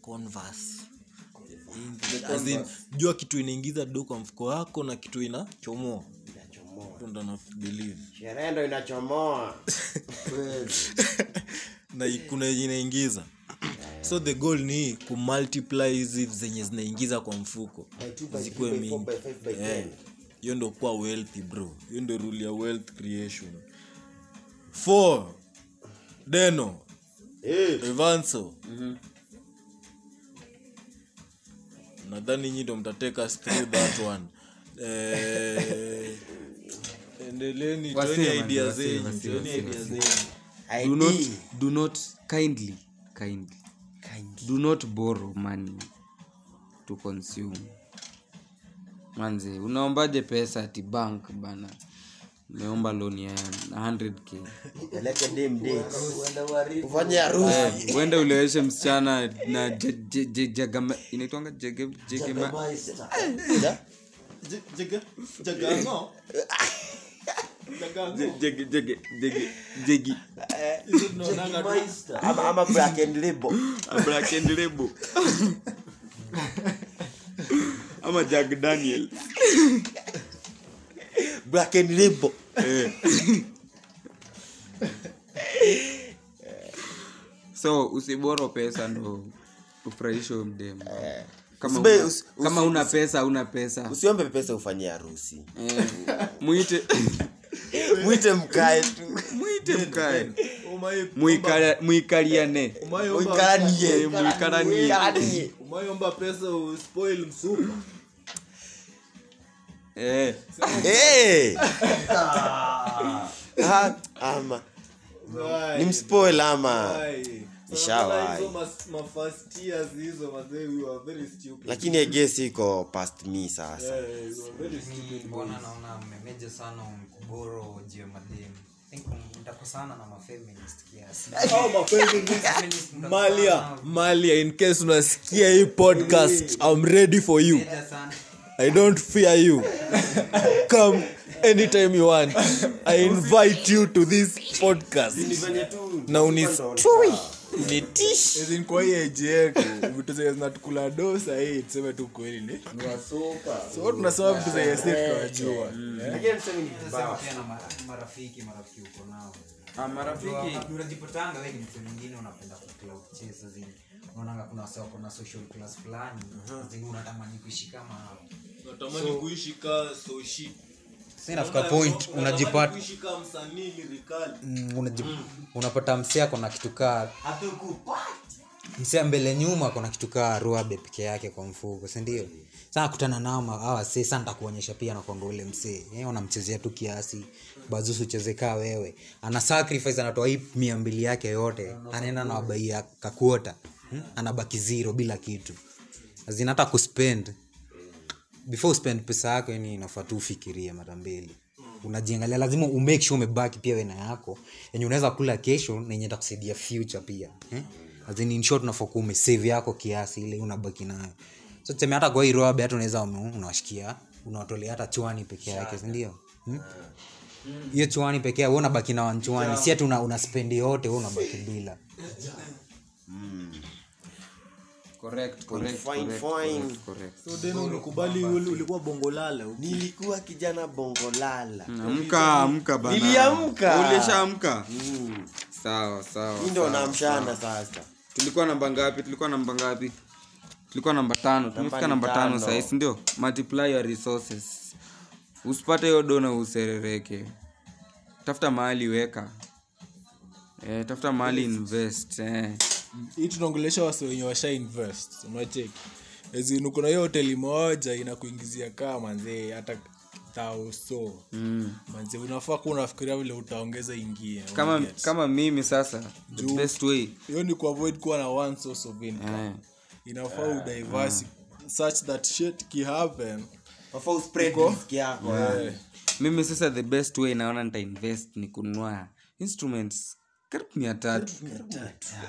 converse jua kitu inaingiza do kwa mfuko wako na kitu inachomoa. Hiyo ndo na believe. Sherehe ndo inachomoa. Na kuna yenye inaingiza. So the goal ni kumultiply hizi zenye zinaingiza kwa mfuko. Zikuwe mingi. hiyo ndo kuwa wealthy bro. Hiyo ndo rule ya wealth creation. Four. Deno. Evanso nadhani nyi ndo mtateka us through that one. Eh, endeleni Wasee, toeni man, idea wasee, zenyu toeni idea zenyu do not do not kindly. Kindly. Do not borrow money to consume. Manze unaombaje pesa ati bank bana umeomba loni ya 100k peleke dem dates. ufanye harusi. Uende uleweshe msichana na inaitwanga jege- jegema Je- jege- jege- jege- jegi ama, jag black black and rainbow. So usiboro pesa ndo ufurahishe mdem mdemu. Kama Usibe- una, usi- kama usi- una pesa una pesa. Usiombe pesa ufanye harusi. Eh, mwite mwite mkae tu. Mwite mkae. Muikala- mwikaranie. Eh. Uikaranie. umayomba pesa uspoil msupa Eh, Eh. Ah, ama. Ni mspoil ama. Lakini egesi iko past me sasa. Malia malia in case unasikia hii podcast i'm ready for you i don't fear you. Come anytime you want. I invite you to this podcast. Na unistui nitish. As in hii age yetu vitu zenye zinatukula do sahii tuseme tu kweli ni so tunasema vitu zenye si tunajua sema pia na mara- marafiki ni mtu mwingine unapenda unaonanga kuna wako social class fulani. Zile unatamani kuishi kama hao natamani kuishi ka soshi nafika point unajipata msanii lirikali Mm, unapata msee ako kitu kaa msee mbele nyuma kona kitukaa kitu kaa ruabe peke yake kwa mfuko sindio saa kutana nao ma- hawa wasee saa ntakuonyesha pia nakwanga ule msee unamchezea tu kiasi. Bazusu chezekaa wewe. Ana sacrifice anatoa hii mia mbili yake yote anaenda na wabaia kakuota. Hmm? anabaki zero bila kitu. Zinata kuspend before spend pesa yako yani inafaa tu ufikirie mara mbili. Unajiangalia lazima umake sure umebaki pia wena yako. Yenye unaweza kula kesho na yenye itakusaidia future pia. Eh? As in, in short unafaa kuwa umesave yako kiasi ile unabaki nayo. So tuseme hata kwa hiyo hata unaweza unawashikia. Unawatolea hata chwani peke yake sindio hmm? hiyo chwani peke yake, unabaki na wanchwani si ati una, una spend yote unabaki bila correct, correct, Fine, correct, fine. correct, correct. so deno ulikubali uli- ulikuwa bongolala nilikuwa kijana bongolala amka amka bana. Niliamka. ulishaamka? Sawa sawa hii namshana sawa. sasa. Tulikuwa namba ngapi? Tulikuwa namba ngapi? Tulikuwa namba tano. Tumefika namba tano tano. sahii sindio multiply your resources. Usipate hiyo dona userereke. Tafuta mahali weka eh, tafuta mahali invest eh. Hii tunaongelesha wasi wenye washa invest unacheki. Ezinu kuna hiyo hoteli moja inakuingizia kaa manzee hata tauso mm. manzee unafaa kuwa unafikiria vile utaongeza ingine kama kama mimi sasa the best way. hiyo ni kuavoid kuwa na one source of income. Yeah. inafaa udiversi such that shit kihappen yako. Eh, mimi sasa the best way naona nitainvest ni kununua instruments karibu mia tatu.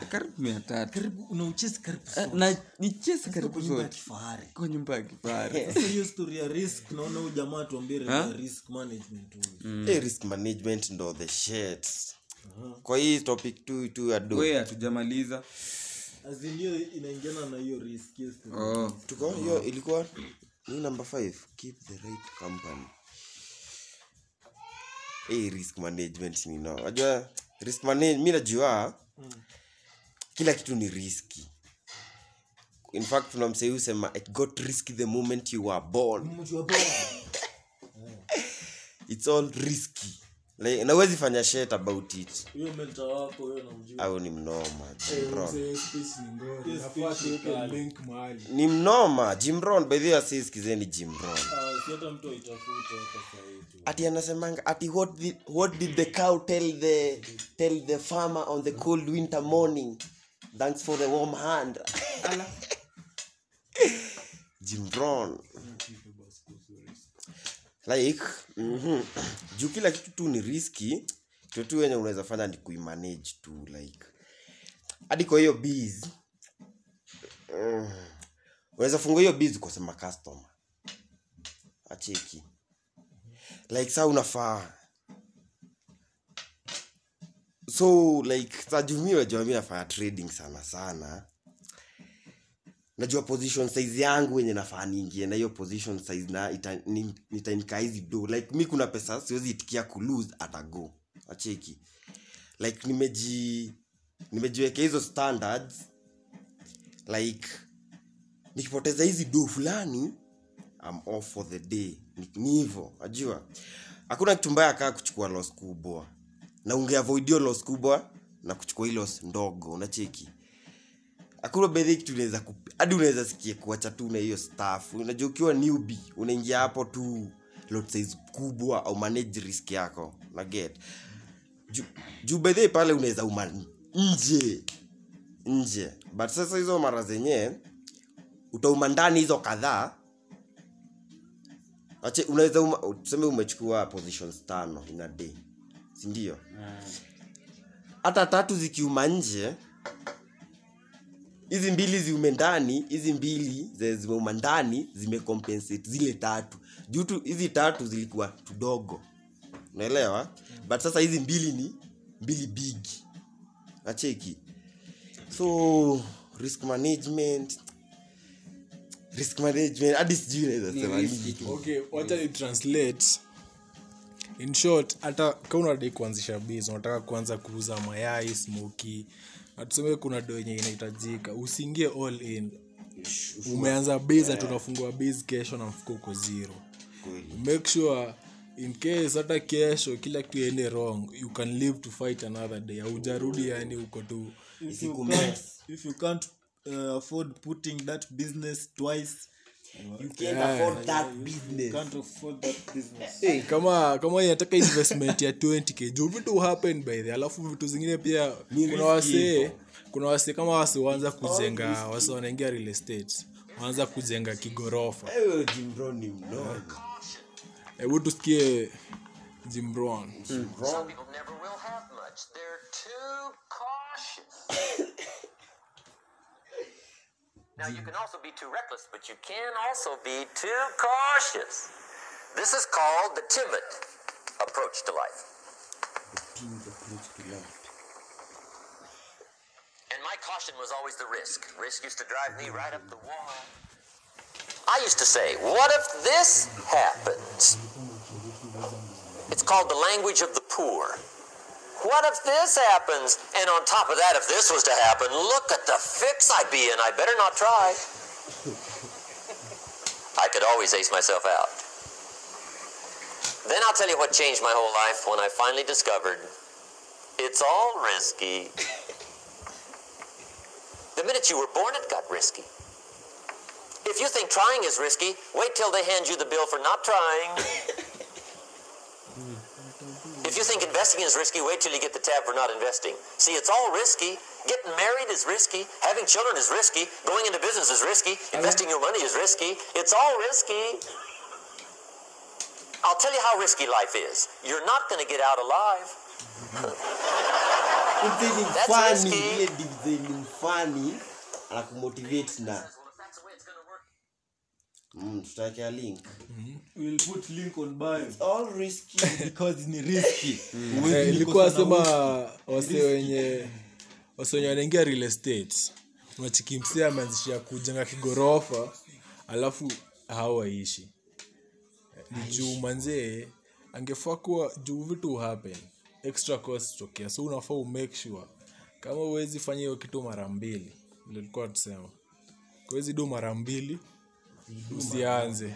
Karibu mia tatu. unauchezi karibu Eh, na nicheze karibu ya zote. kwa nyumba ya kifahari. Sasa ya risk naona huyu jamaa tuambie risk management huyu. Eh, risk management ndo the shit. Kwa hii topic tu tu do. Hatujamaliza. As hiyo inaingiana na hiyo risk hiyo oh. tuko hiyo ilikuwa ni number 5 keep the right company. Hey, risk management ni know. unajua risk manage mi najua kila kitu ni riski in fact kuna msei husema it got risky the moment you were born. It's all risky like, nawezi fanya shit about it. Au ni mnoma bro ni mnoma jimron by the way asiskizeni jimron si hata mtu aitafute hapa ati anasemanga ati what did, what did the cow tell the tell the farmer on the cold winter morning? Thanks for the warm hand. Jimron like mm-hmm. juu kila kitu tu ni riski kitu tu wenye unaweza fanya ni kuimanage tu like. Hadi kwa hiyo bs mm, unaweza fungua hiyo bs ukosema customer. Acheki. Like saa unafaa. So like saa mi nafanya trading sana sana najua position size yangu yenye nafaa niingie na hiyo position size na ita- ni- nitainika hizi do. Like mi kuna pesa siwezi itikia kulose atago. Acheki. Like nimeji nimejiwekea hizo standards. Like nikipoteza hizi do fulani I'm off for the day. Ni- hivyo hivo ajua. Hakuna kitu mbaya kaa kuchukua los kubwa. Na ungeavoid hiyo los kubwa na kuchukua hii los ndogo. Unacheki hakuna bedhi kitu unaweza hadi unaweza sikia kuacha tu na hiyo staff. Unajua ukiwa newbie unaingia hapo tu lot size kubwa au manage risk yako. Na get. Juu ju bedhi pale unaweza uma nje. Nje. But sasa hizo mara zenye utauma ndani hizo kadhaa. Ache unaweza uma- tuseme umechukua positions tano in a day. Sindio hata tatu zikiuma nje hizi mbili ziume ndani hizi mbili zimeuma ndani zimecompensate zile tatu. Juu tu hizi tatu zilikuwa tudogo. Unaelewa? But sasa hizi mbili ni mbili big. Nacheki so risk management risk management hadi sijui naweza sema okay wacha ni translate. In short hata kaa unadai kuanzisha biz unataka kuanza kuuza mayai smoki na tuseme kuna do yenye inahitajika usiingie all in. Umeanza biz ati unafungua biz kesho na mfuko uko zero. Make sure in case hata kesho kila kitu iende wrong you can live to fight another day. Aujarudi yani uko tu. If you can't, if you can't uh, afford putting that business twice you can't afford that you business. can't afford that business. hey, kama kama inataka investment ya 20k juu vitu happen by the alafu vitu zingine pia kuna wasee kuna wasee kama wase waanza kujenga wase wanaingia real estate waanza kujenga kigorofa. Hebu tusikie jimbron Some now, you mm. can also be too reckless, but you can also be too cautious. This is called the timid approach to life. And my caution was always the risk. Risk used to drive me right up the wall. I used to say, what if this happens? It's called the language of the poor. What if this happens? And on top of that, if this was to happen, look at the fix I'd be in. I better not try. I could always ace myself out. Then I'll tell you what changed my whole life when I finally discovered it's all risky. The minute you were born, it got risky. If you think trying is risky, wait till they hand you the bill for not trying. If you think investing is risky, wait till you get the tab for not investing. See, it's all risky. Getting married is risky. Having children is risky. Going into business is risky. Investing your money is risky. It's all risky. I'll tell you how risky life is. You're not going to get out alive. That's risky. ile anakumotivate na mm, tutawekea link ilikuwa sema wase wenye wase wenye wanaingia real estate. Unachikimsia ameanzishia kujenga kigorofa alafu hawaishi. Ni juu manzee angefaa kuwa juu vitu happen extra cost tokea so unafaa umake sure. Kama uwezi fanya hiyo kitu mara mbili ilikuwa tusema kuwezi du mara mbili usianze.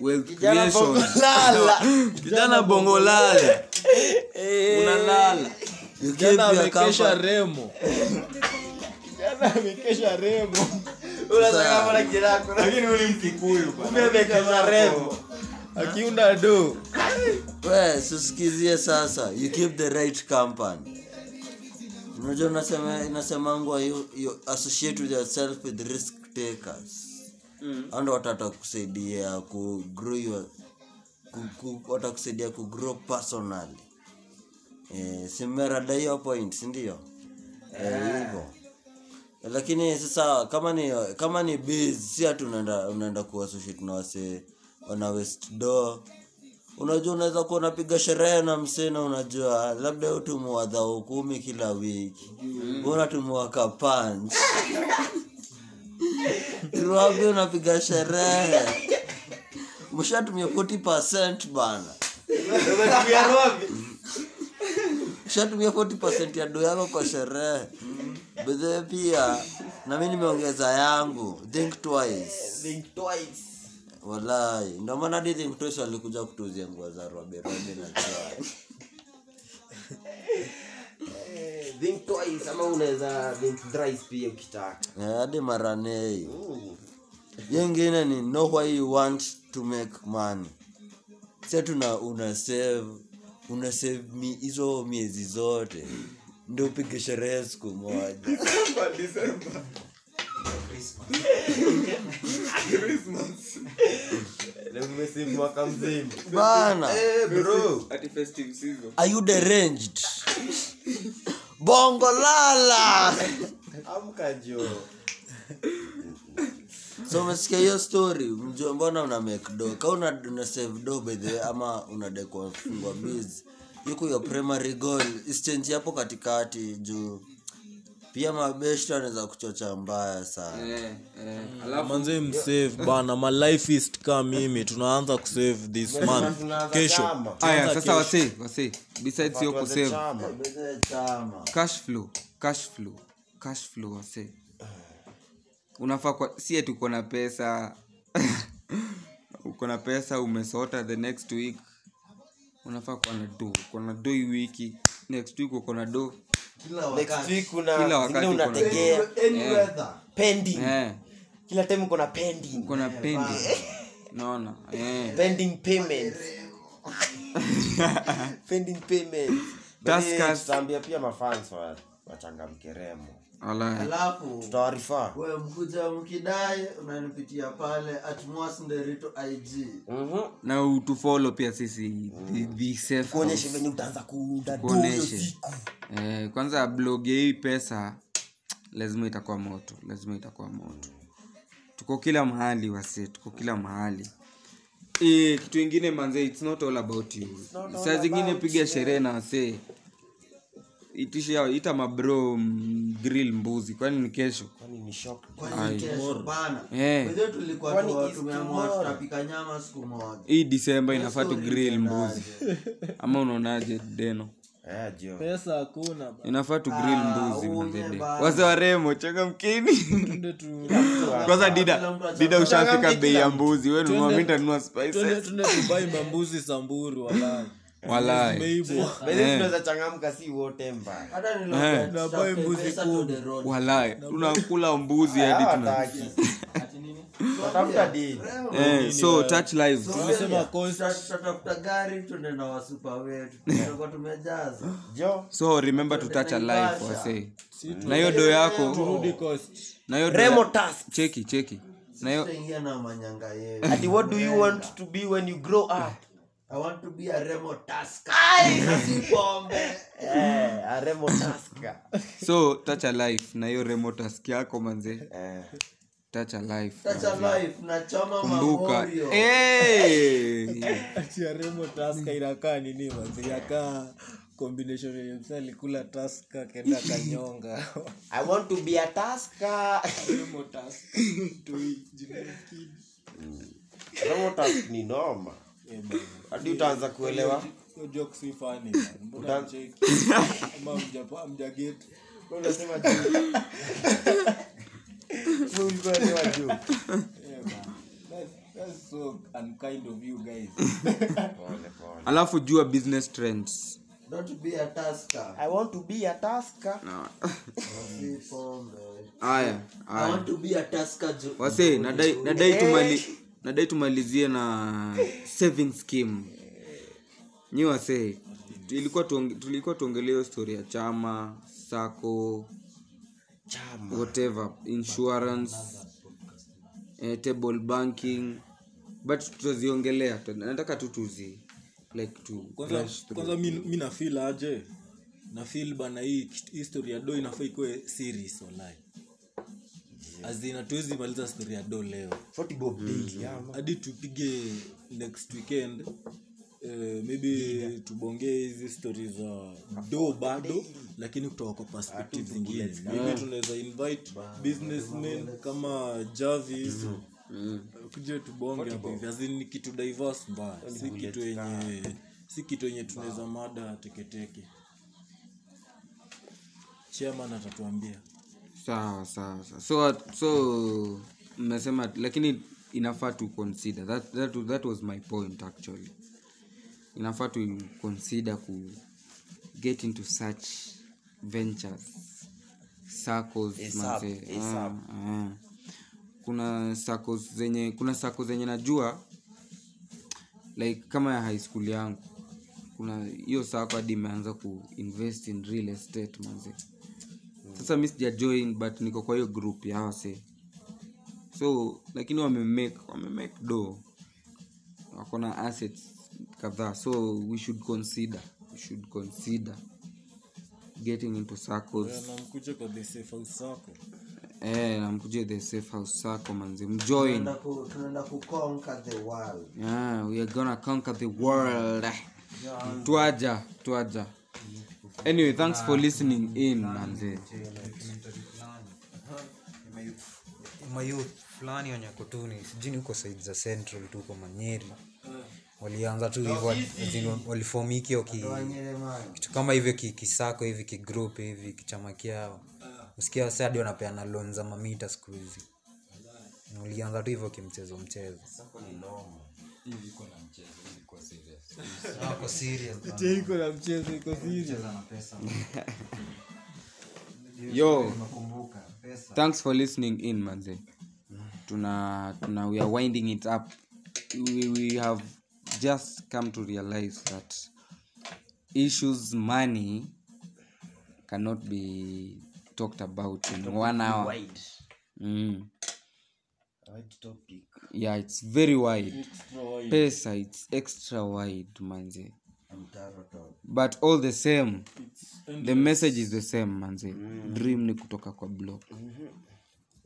wealth Kijana creation. bongo lala. kijana bongo unalala. Kijana amekesha remo. Kijana amekesha remo. Unataka kama kijana lakini uli mkikuyu Kumbe amekesha rembo. Akiunda do. we sisikizie sasa. You keep the right company. Unajua nasema inasemangwa you, you associate with yourself with risk takers mm. ando watatakusaidia watakusaidia grow your ku, ku, watakusaidia ku grow personally. Eh, simerada hiyo point sindio eh, hivyo. Eh, lakini sasa kama ni kama ni biz si hati unaenda unaenda kuassociate na wase wana west door. Unajua unaweza kuwa unapiga sherehe na msena unajua labda utumua dhao kumi kila wiki. Mm. kapanch iwapi unapiga sherehe. Mshatumia 40 bana. Umetumia wapi? ushatumia 40 ya do yako kwa sherehe. Bedhe pia na mimi nimeongeza yangu. Think twice. Think twice. walai ndio maana hadi think twice walikuja kutuzia nguo za roberobe na joy. Eh, Think twice ama unaweza think thrice pia ukitaka. Eh, hadi maranei yengine ni no why you want to make money. Si tuna una save una save mi hizo miezi zote. Ndio upige sherehe siku moja. Na umesave mwaka mzima. bana. Eh, bro. ati festive season. Are you deranged? Bongo lala. Amka jo. so umesikia hiyo story? Mjua mbona una make do? Ka una, una save do by the way ama unadekwa kufungwa biz? Yuko your primary goal. Isichenji hapo katikati juu pia mabeshto anaweza kuchocha mbaya sana. Eh eh manze msave bana. Malifeist ka mimi. Tunaanza kusave this month kesho. Aya sasa wase wase besides hiyo kusave. cash flow cash flow cash flow wase unafaa kwa si ati uko na pesa. Uko na pesa umesota the next week. Unafaa kuwa na do uko na do wiki next week uko na do. Next week kuna Kila wakati zingine kuna- unategea pending. eh Kila time uko na pending. uko na pending. Naona. eh pending payments. Pending payments. Tutaambia pia mafans wa wachangamke remo wala alafu tutawarifaa we mkuja mkidai unanipitia pale atmosnderito ig na utufolo pia sisi the, the kuonyeshe venye utaanza eh, kwanza blog hii pesa lazima itakuwa moto lazima itakuwa moto. Tuko kila mahali wase tuko kila mahali. E, kitu ingine manze it's not all about you. Saa zingine piga sherehe na wasee itisha ita mabro mm, grill mbuzi. Kwani ni kesho? Kwani ni shop? Ai. bana. Eh. Tulikuwa tu- tumeamua tutapika nyama siku moja. Hii disemba inafaa tu grill mbuzi. Ama unaonaje deno? Eh, jo. pesa hakuna inafaa tu grill mbuzi unye manzede bana. wase waremo changamkini mkini. Tu- kwanza dida dida ushafika bei ya mbuzi. Wewe nunua spices. twende tubai mambuzi samburu walai Eh. tunaweza changamka si wote Eh. tunakula mbuzi hadi dini eh, so touch live So, remember to touch a life wase na hiyo do yako na hiyo cheki cheki. Na hiyo tutaingia na manyanga yetu. Ati what do you want to be when you grow up I want to be a Remo pombe. eh a remo taska so touch a life na hiyo remotask yako manze eh touch a life Touch a life na choma kumbuka Mamorio. Eh! inakaa nini manze? inakaa combination yenye msa alikula taska kenda kanyonga i want to be a taska remo taska Toi, jina kid. remo task ni noma. Hadi utaanza kuelewa alafu jua business trends Don't be a tasker. i want to be a tasker. No. Aya. pombe. I want to be a tasker. wase nadai nadai tumali nadai tumalizie na saving scheme. Nyi wase ilikuwa tulikuwa tuongelea hiyo story ya chama sako chama. whatever insurance eh, table banking but tutaziongelea nataka tu tuzi like to kwanza kwanza mi, mi nafil aje? Nafil bana hii history ya do inafaa ikuwe series walai azin hatuwezi maliza story ya do leo. 40 bob daily ama? Hadi tupige next weekend Uh, maybe tubongee hizi stori za do bado lakini kutoka kwa perspective zingine. maybe tunaweza invite businessmen kama javis kuja tubonge hapo. Hivi As ni kitu diverse mbaya. Si kitu yenye si kitu yenye tunaweza mada teketeke. Chairman atatuambia sawa sawa so so mmesema lakini inafaa tu consider. That, that, that was my point actually. Inafaa tu consider ku get into such ventures. Circles manze. Ah, ah. kuna circles zenye kuna circles zenye najua like kama ya high school yangu. Kuna hiyo sako hadi imeanza kuinvest in real estate manze sasa mi sija join but niko kwa hiyo group ya wase. So lakini wamemake wamemake do wako na assets kadhaa. So we should consider we should consider getting into circles. Kwa the safe house sako. Eh namkujia the safe house sako manzi mjoin Tunaenda ku- tunaenda the world. Yeah, we are gonna conquer the world. Twaja twaja anyway thanks for listening in manze. Mayouth fulani wenye kotuni sijui huko said za central tu huko manyeri. Walianza tu hivyo walifomiki ki, kitu kama hivyo ki- kisako hivi kigrup hivi kichama kiao usikia wase hadi wanapeana lon za mamita siku hizi. Walianza tu hivyo kimchezo mchezo. Mchezo. Iko na mchezo iko yo. Thanks for listening in manze. Tuna tuna we are winding it up. We, we have just come to realize that issues money cannot be talked about in one hour. mm. topic yeah it's very wide. Pesa it's extra wide manze. But all the same the message is the same manze. Dream ni kutoka kwa block.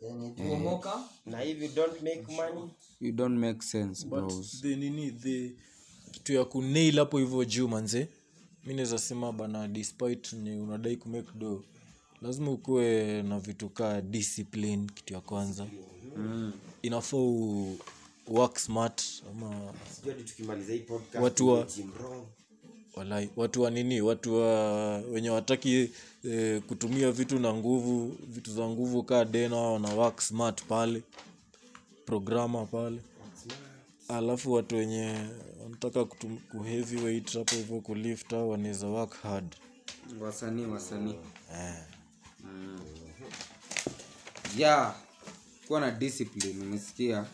Yani tuomoka na if don't make money. You don't make sense bros. the nini the kitu ya kunail hapo hivyo juu manze. Mi naweza sema bana despite ni unadai kumake do lazima ukuwe na vitu kaa discipline kitu ya kwanza. Mm. Inafaa u work smart ama sijui tukimaliza hii podcast Watu wa- walai watu wa nini? Watu wa wenye wataki eh, kutumia vitu na nguvu vitu za nguvu kaa dena wana work smart pale programa pale. Alafu watu wenye wanataka kuheavy weight hapo hivyo kulift au wanaweza work hard. Wasanii wasanii. Mm. yeah kuwa na discipline umesikia?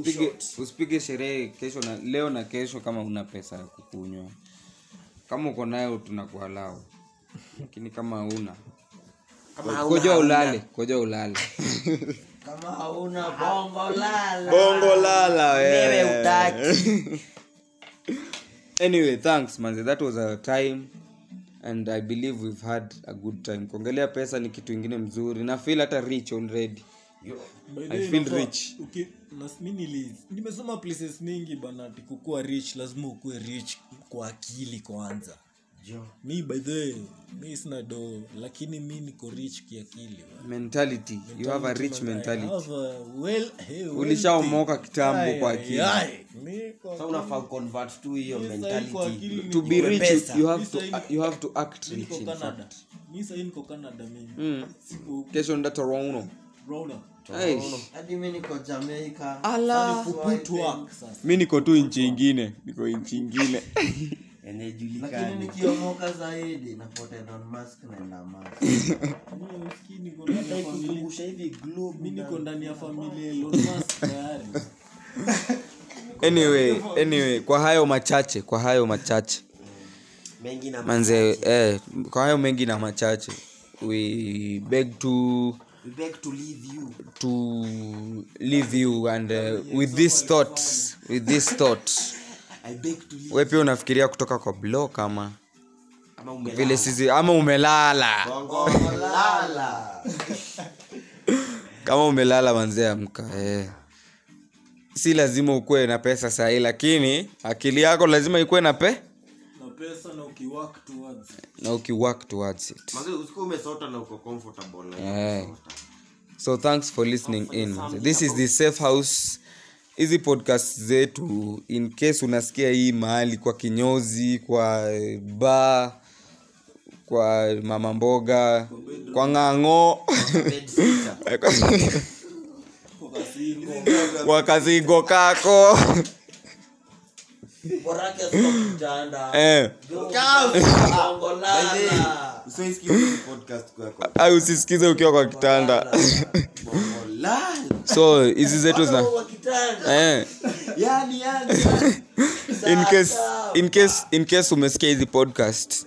Usipige- usipige sherehe kesho na leo na kesho kama una pesa ya kukunywa. Kama uko nayo tunakualau lakini kama una koja ulale koja ulale. Kama hauna bongo lala. Bongo lala wewe utaki anyway thanks manze. That was our time. And i believe we've had a good time. Kuongelea pesa ni kitu ingine mzuri. Na feel hata rich already Nimesoma places mingi bana tikukua kukuwa rich lazima ukue rich kwa akili kwanza. Mi by the way, mi sina do lakini mi niko rich kiakili mentality. You have a rich mentality. a well- hey, wealthy. ulishaomoka kitambo kwa akili. ai. Unafaa convert tu hiyo mi sahi mentality. to be niko- rich pesa. you, you have to Mi you have to act rich in fact. Mi sahi niko canada mimi mm. Kesho nda mi niko tu nchi ingine. Niko nchi ingine. Nikiomoka zaidi nafuata Elon Musk naenda Mars. Mi niko ndani ya familia- kukumbusha hivi globe mi niko ndani ya familia. ya Elon Musk tayari. anyway anyway kwa hayo machache kwa hayo machache. Mengi na manze eh, kwa hayo mengi na machache. We beg to we beg to leave you. To leave you and uh, with this thought with this thought i beg to leave we pia unafikiria kutoka kwa blo kama ama umelala. Vile sisi ama umelala. Kama umelala manzee amka eh. si lazima ukuwe na pesa sahii lakini akili yako lazima ikuwe na pe. na pesa na ukiwork towards it. na ukiwork towards it. Manze, usikuwa umesota na uko comfortable na Eh. so thanks for listening in. this is the safe house. Hizi podcast zetu in case unasikia hii mahali kwa kinyozi kwa ba kwa mama mboga kwa ng'ang'o. Kwa kazigo kako usisikize ukiwa kwa kitanda. So hizi zetu zina kwa kitanda. Eh. Yani, yani, in case, in case, in case umesikia hizi podcast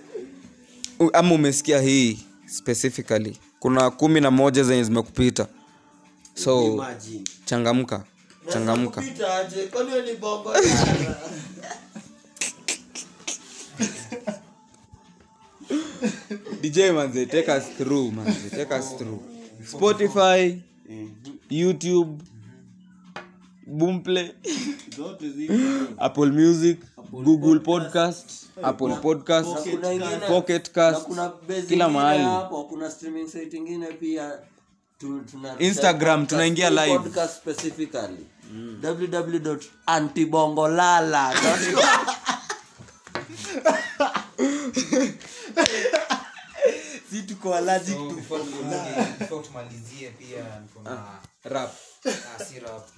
ama umesikia hii specifically kuna kumi na moja zenye zimekupita. So changamka changamka. Dj manze take us through manze take us through. Spotify youtube boomplay apple music google podcast. Apple podcast pocket cast kila mahali. hapo kuna streaming site ingine pia tu- tuna- Instagram, tunaingia live. podcast specifically. Www.antibongolala.com. si tuko allergic to tumalizie pia na rap. Ah, si rap.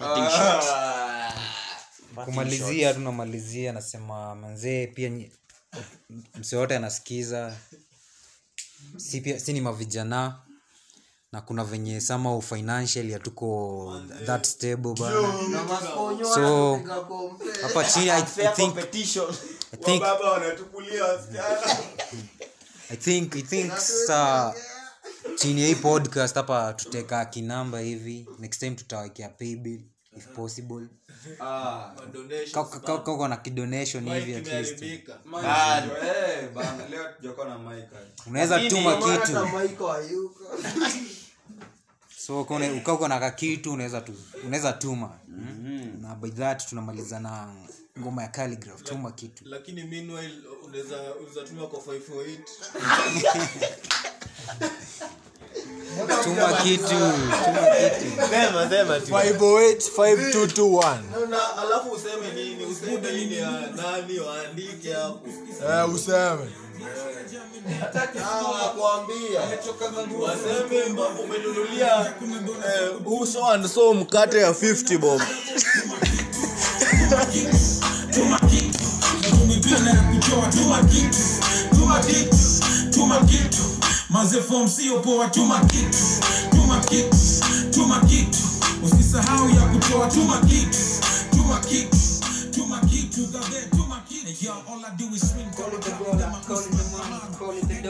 kumalizia tunamalizia nasema manzee pia msiwote mse wote anasikiza. Si, pia, si ni mavijana na kuna venye sama financial hatuko that stable bana. So, hapa chini I, I think, I think, I think, I think sa chini ya hii podcast hapa tuteka kinamba hivi. Next time tutawekea paybill if possible. Ka- kako na kidonation hivi at least. unaweza tuma kitu. so kone, ukaa uko na kakitu unaweza tu unaweza tuma. Mm-hmm. na by that tunamaliza na ngoma ya calligraph. Tuma kitu. lakini meanwhile unaweza unaweza tuma kwa 548 tuma kitu tuma kitu. Sema sema tu. 508 5221 na alafu useme nini? Useme nini ya nani waandike hapo. Eh useme waseme mba- umenunulia eh, uso and so mkate ya 50 bob tumependa ya kutoa tuma kitu tuma kitu tuma kitu maze form sio poa tuma kitu tuma kitu tuma kitu usisahau ya kutoa tuma kitu tuma kitu tuma kitu gabe tuma kitu all I do is swing call it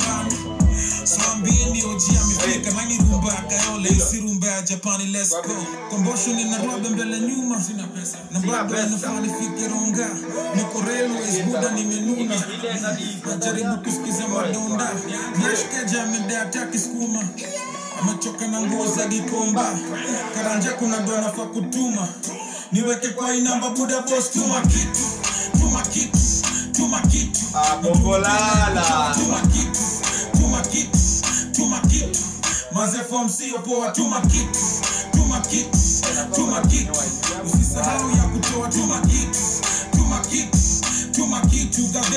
hadharani swambini oji amefika nani rumba kayole isi rumba ya japani let's go. Kombosho ni rwabe mbele nyuma na bado nafani fikironga niko railways buda nimenuna. Najaribu kusikiza madonda. Nashkeja amedea taki skuma amechoka na nguo za gikomba. Karanja kuna dona fa kutuma. Niweke kwa inamba buda bos tuma kitu tuma kitu tuma kitu. Bombolala. tuma kitu tuma kitu. Tuma kitu maze form sio poa tuma kitu. Tuma kitu tuma kitu. Usisahau ya kutoa tuma kitu. Tuma kitu tuma kitu gabe